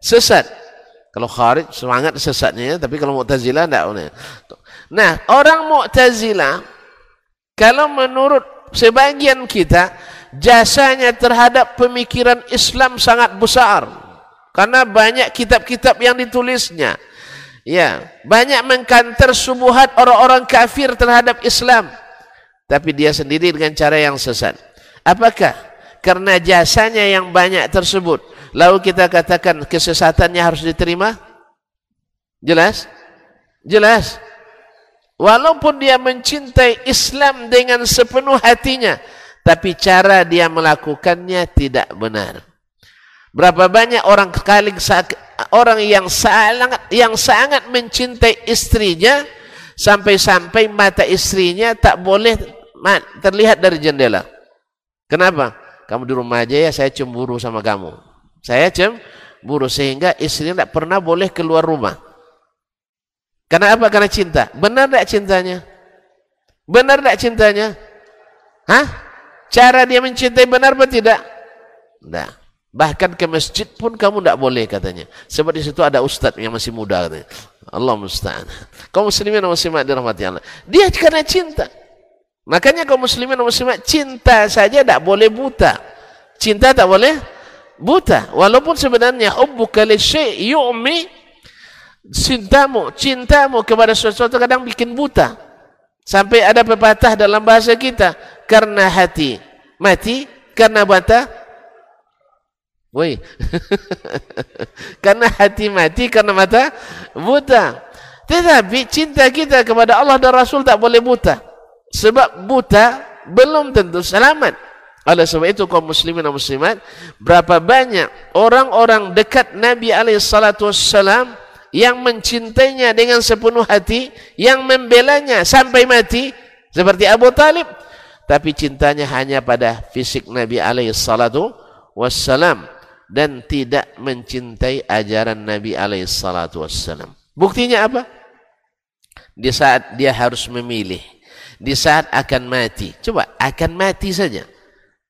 Sesat. Kalau khawarij semangat sesatnya, tapi kalau Mu'tazilah tidak. Nah, orang Mu'tazilah kalau menurut sebagian kita jasanya terhadap pemikiran Islam sangat besar karena banyak kitab-kitab yang ditulisnya. Ya, banyak mengkanter subuhat orang-orang kafir terhadap Islam tapi dia sendiri dengan cara yang sesat. Apakah? Karena jasanya yang banyak tersebut. Lalu kita katakan kesesatannya harus diterima? Jelas? Jelas? Walaupun dia mencintai Islam dengan sepenuh hatinya, tapi cara dia melakukannya tidak benar. Berapa banyak orang kali orang yang sangat yang sangat mencintai istrinya sampai-sampai mata istrinya tak boleh terlihat dari jendela. Kenapa? Kamu di rumah aja ya, saya cemburu sama kamu. Saya cemburu sehingga istri tidak pernah boleh keluar rumah. Karena apa? Karena cinta. Benar tidak cintanya? Benar tidak cintanya? Hah? Cara dia mencintai benar atau tidak? Tidak. Bahkan ke masjid pun kamu tidak boleh katanya. Sebab di situ ada ustaz yang masih muda katanya. Allah musta'an. Kau muslimin dan muslimat dirahmati Allah. Dia karena cinta. Makanya kaum muslimin dan muslimat cinta saja tak boleh buta. Cinta tak boleh buta. Walaupun sebenarnya hubbuka li syai' yu'mi cintamu, cintamu kepada sesuatu kadang bikin buta. Sampai ada pepatah dalam bahasa kita, karena hati mati, karena mata Woi. karena hati mati, karena mata buta. Tetapi cinta kita kepada Allah dan Rasul tak boleh buta. Sebab buta belum tentu selamat. Oleh sebab itu kaum muslimin dan muslimat, berapa banyak orang-orang dekat Nabi alaihissalatu wassalam yang mencintainya dengan sepenuh hati, yang membelanya sampai mati, seperti Abu Talib. Tapi cintanya hanya pada fisik Nabi alaihissalatu wassalam dan tidak mencintai ajaran Nabi alaihissalatu wassalam. Buktinya apa? Di saat dia harus memilih di saat akan mati. Coba akan mati saja.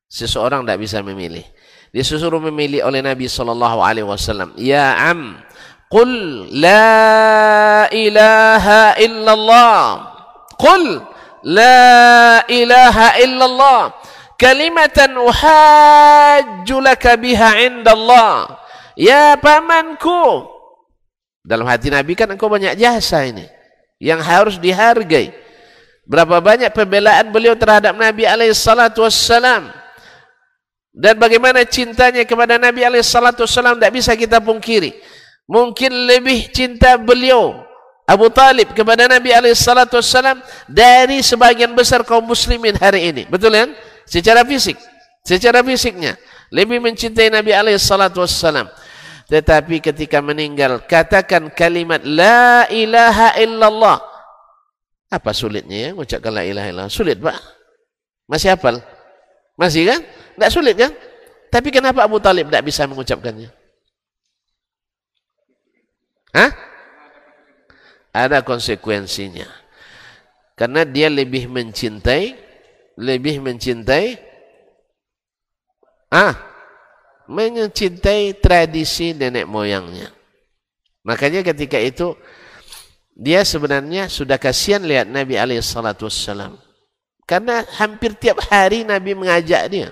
Seseorang tidak bisa memilih. Disuruh memilih oleh Nabi sallallahu alaihi wasallam. Ya am, qul la ilaha illallah. Qul la ilaha illallah. Kalimatan uhajju laka biha indallah. Ya pamanku. Dalam hati Nabi kan engkau banyak jasa ini yang harus dihargai. Berapa banyak pembelaan beliau terhadap Nabi alaihissalatu. Dan bagaimana cintanya kepada Nabi alaihissalatu tidak bisa kita pungkiri. Mungkin lebih cinta beliau Abu Talib kepada Nabi alaihissalatu dari sebagian besar kaum muslimin hari ini. Betul kan? Secara fisik. Secara fisiknya. Lebih mencintai Nabi alaihissalatu. Tetapi ketika meninggal, katakan kalimat La ilaha illallah. Apa sulitnya ya mengucapkan la ilaha illallah? Sulit, Pak. Masih hafal? Masih kan? Tidak sulit kan? Tapi kenapa Abu Talib tidak bisa mengucapkannya? Hah? Ada konsekuensinya. Karena dia lebih mencintai, lebih mencintai, ah, mencintai tradisi nenek moyangnya. Makanya ketika itu dia sebenarnya sudah kasihan lihat Nabi alaihi salatu wassalam. Karena hampir tiap hari Nabi mengajak dia.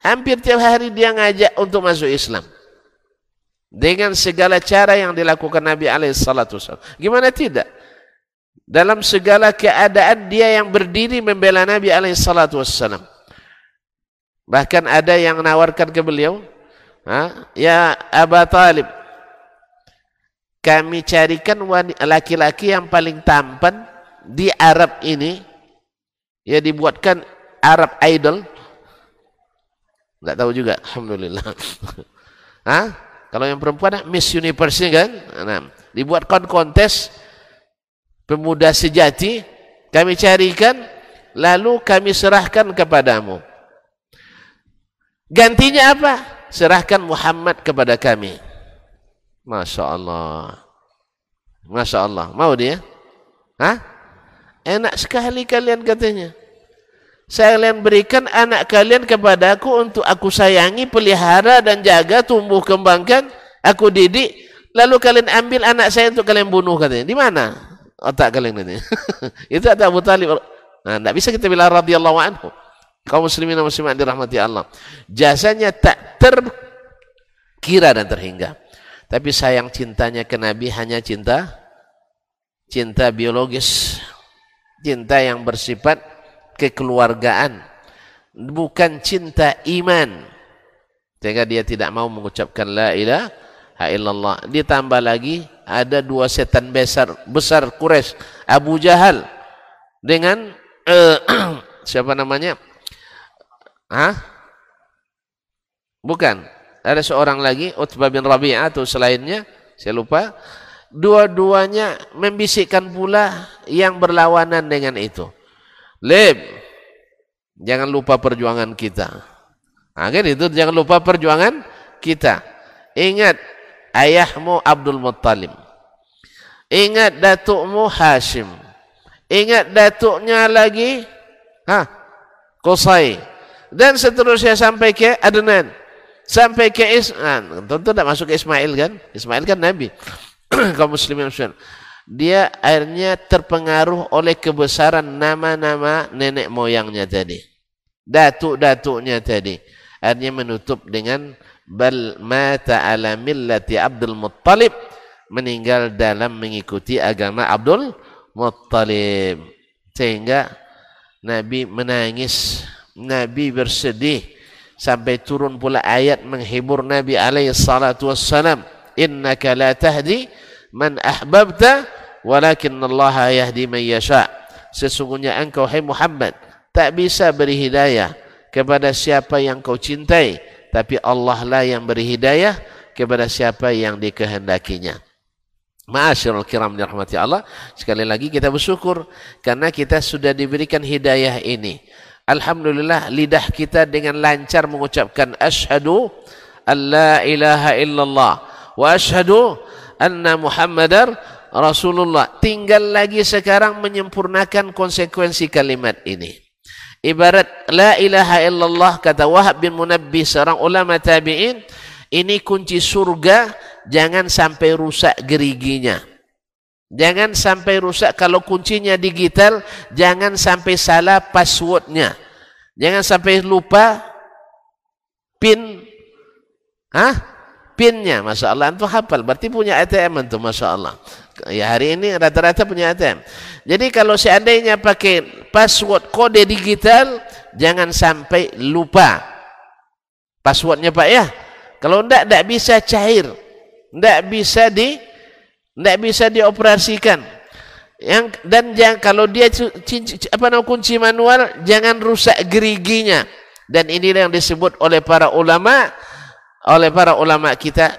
Hampir tiap hari dia ngajak untuk masuk Islam. Dengan segala cara yang dilakukan Nabi SAW. Gimana tidak? Dalam segala keadaan dia yang berdiri membela Nabi SAW. Bahkan ada yang menawarkan ke beliau? Ya Aba Talib, kami carikan laki-laki yang paling tampan di Arab ini, ya dibuatkan Arab Idol, Enggak tahu juga, alhamdulillah. Hah? Kalau yang perempuan Miss Universe kan? Nah, dibuatkan kontes pemuda sejati, kami carikan lalu kami serahkan kepadamu. Gantinya apa? Serahkan Muhammad kepada kami. Masya Allah. Masya Allah. Mau dia? Hah? Enak sekali kalian katanya saya kalian berikan anak kalian kepadaku untuk aku sayangi, pelihara dan jaga, tumbuh kembangkan, aku didik, lalu kalian ambil anak saya untuk kalian bunuh katanya. Di mana otak kalian ini? Itu ada Abu Talib. Nah, tidak bisa kita bilang radhiyallahu anhu. Kaum muslimin dan muslimat dirahmati Allah. Jasanya tak terkira dan terhingga. Tapi sayang cintanya ke Nabi hanya cinta cinta biologis. Cinta yang bersifat kekeluargaan bukan cinta iman sehingga dia tidak mau mengucapkan la ilaha illallah ditambah lagi ada dua setan besar besar Quraisy Abu Jahal dengan uh, siapa namanya Hah? Bukan. Ada seorang lagi, Utbah bin Rabi'ah atau selainnya, saya lupa. Dua-duanya membisikkan pula yang berlawanan dengan itu. Leb, jangan lupa perjuangan kita. Nah, itu jangan lupa perjuangan kita. Ingat ayahmu Abdul Muttalib. Ingat datukmu Hashim. Ingat datuknya lagi ha, Qusay. Dan seterusnya sampai ke Adnan. Sampai ke Ismail. Tentu tidak masuk ke Ismail kan? Ismail kan Nabi. Kaum muslimin muslimin dia akhirnya terpengaruh oleh kebesaran nama-nama nenek moyangnya tadi. Datuk-datuknya tadi. Akhirnya menutup dengan bal mata ala millati Abdul Muttalib meninggal dalam mengikuti agama Abdul Muttalib. Sehingga Nabi menangis, Nabi bersedih sampai turun pula ayat menghibur Nabi alaihi salatu wassalam, "Innaka la tahdi man ahbabta walakin Allah yahdi man yasha. Sesungguhnya engkau hai Muhammad tak bisa beri hidayah kepada siapa yang kau cintai tapi Allah lah yang beri hidayah kepada siapa yang dikehendakinya. Ma'asyarul kiram dirahmati Allah. Sekali lagi kita bersyukur karena kita sudah diberikan hidayah ini Alhamdulillah lidah kita dengan lancar mengucapkan asyhadu an la ilaha illallah wa asyhadu anna Muhammadar Rasulullah. Tinggal lagi sekarang menyempurnakan konsekuensi kalimat ini. Ibarat la ilaha illallah kata Wahab bin Munabbi seorang ulama tabi'in, ini kunci surga, jangan sampai rusak geriginya. Jangan sampai rusak kalau kuncinya digital, jangan sampai salah passwordnya. Jangan sampai lupa pin Hah? pinnya Masya Allah. Hafal berarti punya ATM itu Masya Allah. Ya hari ini rata-rata punya ATM jadi kalau seandainya pakai password kode digital jangan sampai lupa passwordnya Pak ya. Kalau enggak enggak bisa cair. Enggak bisa di enggak bisa dioperasikan. Yang dan jangan kalau dia apa namanya kunci manual jangan rusak geriginya. Dan ini yang disebut oleh para ulama oleh para ulama kita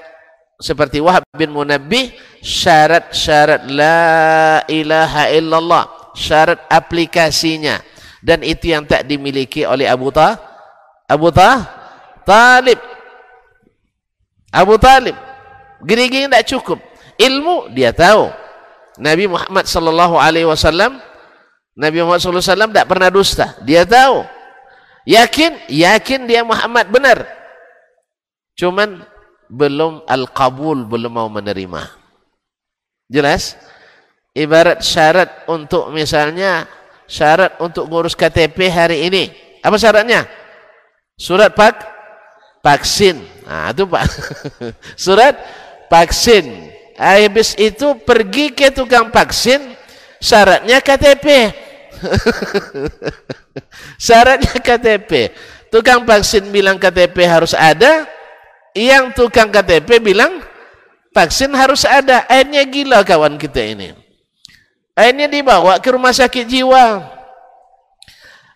seperti Wahab bin Munabbih syarat-syarat la ilaha illallah syarat aplikasinya. Dan itu yang tak dimiliki oleh Abu Ta Abu Ta Talib. Abu Talib. Gini-gini tak cukup ilmu dia tahu Nabi Muhammad sallallahu alaihi wasallam Nabi Muhammad sallallahu alaihi wasallam tak pernah dusta dia tahu yakin yakin dia Muhammad benar Cuman belum al-qabul, belum mau menerima. Jelas? Ibarat syarat untuk misalnya syarat untuk ngurus KTP hari ini. Apa syaratnya? Surat pak vaksin. Nah, itu Pak. Surat vaksin. Habis itu pergi ke tukang vaksin, syaratnya KTP. syaratnya KTP. Tukang vaksin bilang KTP harus ada, yang tukang KTP bilang vaksin harus ada. Akhirnya gila kawan kita ini. Akhirnya dibawa ke rumah sakit jiwa.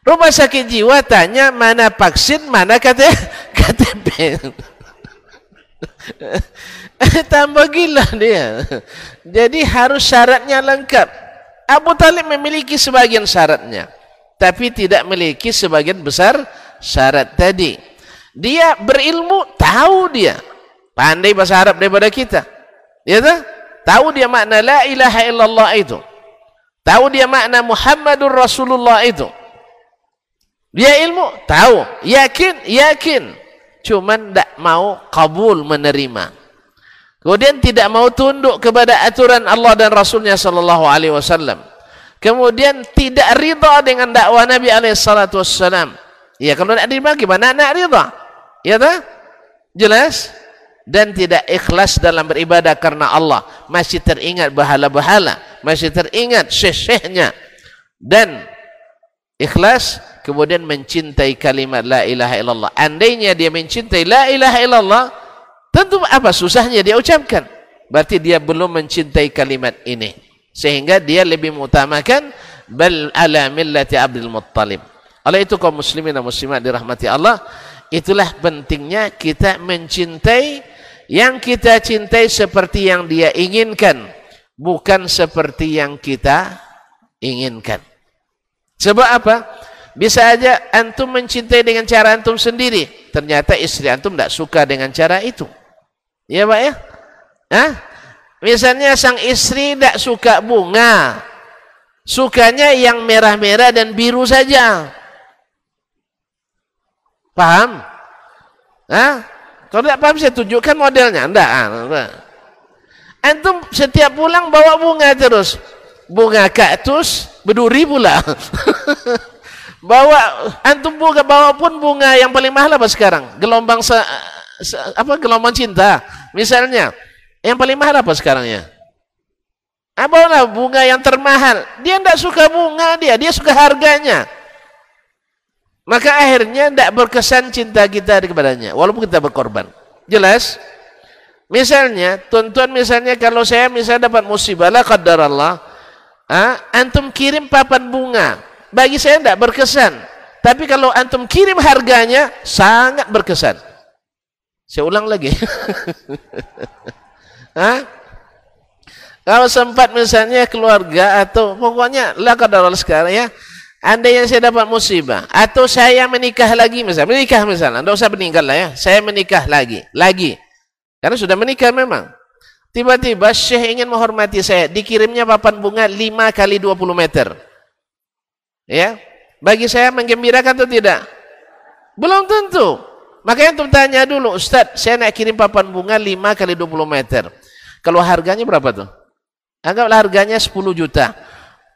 Rumah sakit jiwa tanya mana vaksin, mana KTP. Tambah gila dia. Jadi harus syaratnya lengkap. Abu Talib memiliki sebagian syaratnya. Tapi tidak memiliki sebagian besar syarat tadi. Dia berilmu, tahu dia. Pandai bahasa Arab daripada kita. Ya tak? Tahu dia makna la ilaha illallah itu. Tahu dia makna Muhammadur Rasulullah itu. Dia ilmu, tahu, yakin, yakin. Cuman tak mau kabul menerima. Kemudian tidak mau tunduk kepada aturan Allah dan Rasulnya sallallahu alaihi wasallam. Kemudian tidak rida dengan dakwah Nabi alaihi salatu wasallam. Ya kalau nak terima gimana nak rida? Ya tak? Jelas? Dan tidak ikhlas dalam beribadah karena Allah. Masih teringat bahala-bahala. Masih teringat syekh-syekhnya. Dan ikhlas kemudian mencintai kalimat la ilaha illallah andainya dia mencintai la ilaha illallah tentu apa susahnya dia ucapkan berarti dia belum mencintai kalimat ini sehingga dia lebih mengutamakan bal ala millati abdul muttalib oleh itu kaum muslimin dan muslimat dirahmati Allah itulah pentingnya kita mencintai yang kita cintai seperti yang dia inginkan bukan seperti yang kita inginkan sebab apa Bisa aja antum mencintai dengan cara antum sendiri. Ternyata istri antum tidak suka dengan cara itu. Ya Pak ya? Hah? Misalnya sang istri tidak suka bunga. Sukanya yang merah-merah dan biru saja. Paham? Hah? Kalau tidak paham saya tunjukkan modelnya. Tidak. Antum setiap pulang bawa bunga terus. Bunga kaktus berduri pula. Bawa antum bunga bawa pun bunga yang paling mahal apa sekarang? Gelombang se, se, apa gelombang cinta. Misalnya, yang paling mahal apa sekarang ya? Apalah bunga yang termahal. Dia tidak suka bunga dia, dia suka harganya. Maka akhirnya tidak berkesan cinta kita kepadanya, walaupun kita berkorban. Jelas? Misalnya, tuan-tuan misalnya kalau saya misalnya dapat musibah lah qadar Allah, ah, antum kirim papan bunga, bagi saya tidak berkesan. Tapi kalau antum kirim harganya, sangat berkesan. Saya ulang lagi. Hah? Kalau sempat misalnya keluarga atau pokoknya lah kalau sekarang ya, anda yang saya dapat musibah atau saya menikah lagi misalnya, menikah misalnya, tidak usah meninggal lah ya, saya menikah lagi, lagi, karena sudah menikah memang. Tiba-tiba Syekh ingin menghormati saya, dikirimnya papan bunga 5 kali 20 meter. Ya, bagi saya menggembirakan atau tidak? Belum tentu. Makanya untuk tanya dulu, Ustaz, saya nak kirim papan bunga 5 kali 20 meter. Kalau harganya berapa tuh? Anggaplah harganya 10 juta.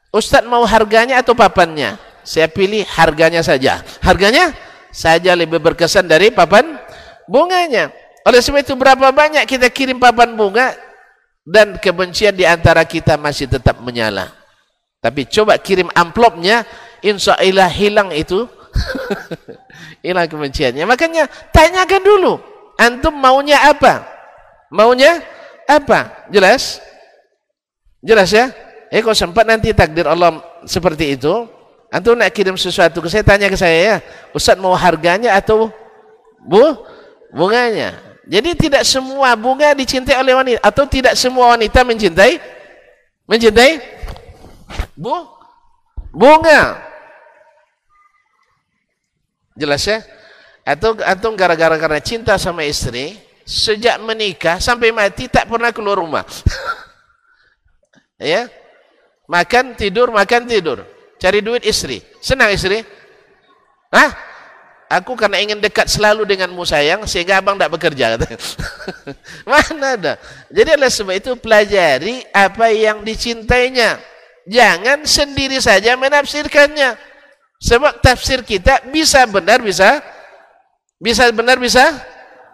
Ustaz mau harganya atau papannya? Saya pilih harganya saja. Harganya saja lebih berkesan dari papan bunganya. Oleh sebab itu berapa banyak kita kirim papan bunga dan kebencian di antara kita masih tetap menyala. Tapi coba kirim amplopnya, insya Allah hilang itu. hilang kebenciannya. Makanya tanyakan dulu, antum maunya apa? Maunya apa? Jelas? Jelas ya? Eh kalau sempat nanti takdir Allah seperti itu, antum nak kirim sesuatu ke saya, tanya ke saya ya, Ustaz mau harganya atau bu bunganya? Jadi tidak semua bunga dicintai oleh wanita atau tidak semua wanita mencintai mencintai Bu bunga. Jelas ya? Atau atau gara-gara karena cinta sama istri, sejak menikah sampai mati tak pernah keluar rumah. ya? Makan tidur, makan tidur. Cari duit istri. Senang istri? Hah? Aku karena ingin dekat selalu denganmu sayang sehingga abang tidak bekerja. Mana ada? Jadi oleh sebab itu pelajari apa yang dicintainya. jangan sendiri saja menafsirkannya. Sebab tafsir kita bisa benar, bisa bisa benar, bisa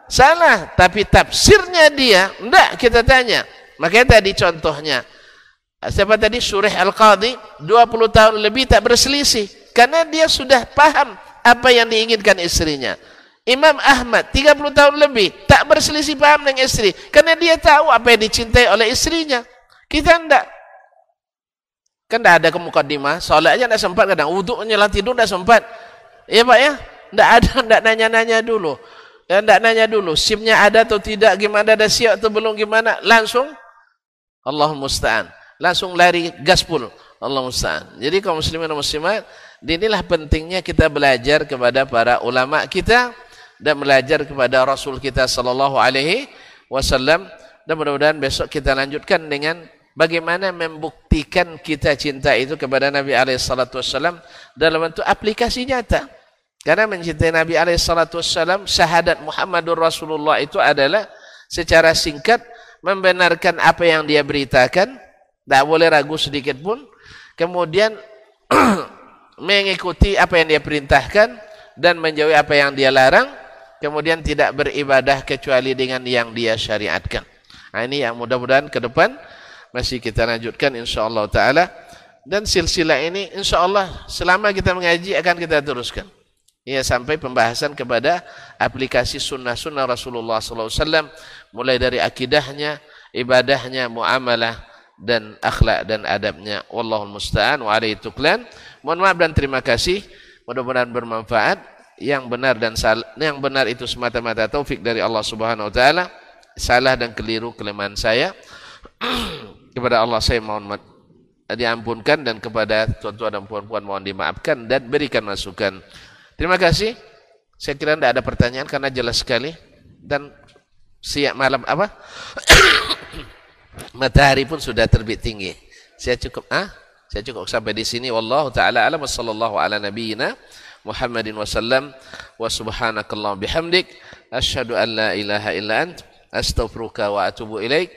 salah. Tapi tafsirnya dia, enggak kita tanya. Makanya tadi contohnya, siapa tadi Surah Al-Qadhi, 20 tahun lebih tak berselisih. Karena dia sudah paham apa yang diinginkan istrinya. Imam Ahmad 30 tahun lebih tak berselisih paham dengan istri karena dia tahu apa yang dicintai oleh istrinya. Kita enggak. Kan enggak ada kemukaddimah, salat aja enggak sempat kadang wudu nyelat tidur enggak sempat. Iya Pak ya? Enggak ada enggak nanya-nanya dulu. Ya enggak nanya dulu SIM-nya ada atau tidak, gimana ada siap atau belum gimana, langsung Allah musta'an. Langsung lari gaspul. Allah musta'an. Jadi kaum muslimin dan muslimat, inilah pentingnya kita belajar kepada para ulama kita dan belajar kepada Rasul kita sallallahu alaihi wasallam dan mudah-mudahan besok kita lanjutkan dengan bagaimana membuktikan kita cinta itu kepada Nabi wasallam dalam bentuk aplikasi nyata. Karena mencintai Nabi wasallam syahadat Muhammadur Rasulullah itu adalah secara singkat membenarkan apa yang dia beritakan, tak boleh ragu sedikit pun. Kemudian mengikuti apa yang dia perintahkan dan menjauhi apa yang dia larang kemudian tidak beribadah kecuali dengan yang dia syariatkan. Nah, ini yang mudah-mudahan ke depan masih kita lanjutkan insyaallah taala dan silsilah ini insyaallah selama kita mengaji akan kita teruskan. Ya sampai pembahasan kepada aplikasi sunnah-sunnah Rasulullah SAW mulai dari akidahnya, ibadahnya, muamalah dan akhlak dan adabnya. Wallahul musta'an wa alaihi tuklan. Mohon maaf dan terima kasih. Mudah-mudahan bermanfaat yang benar dan yang benar itu semata-mata taufik dari Allah Subhanahu wa taala. Salah dan keliru kelemahan saya kepada Allah saya mohon diampunkan dan kepada tuan-tuan dan puan-puan mohon dimaafkan dan berikan masukan. Terima kasih. Saya kira tidak ada pertanyaan karena jelas sekali dan siap malam apa? Matahari pun sudah terbit tinggi. Saya cukup ah? Saya cukup sampai di sini wallahu taala alam sallallahu ala nabiyyina Muhammadin wasallam wa subhanakallah bihamdik asyhadu an la ilaha illa ant astaghfiruka wa atubu ilaik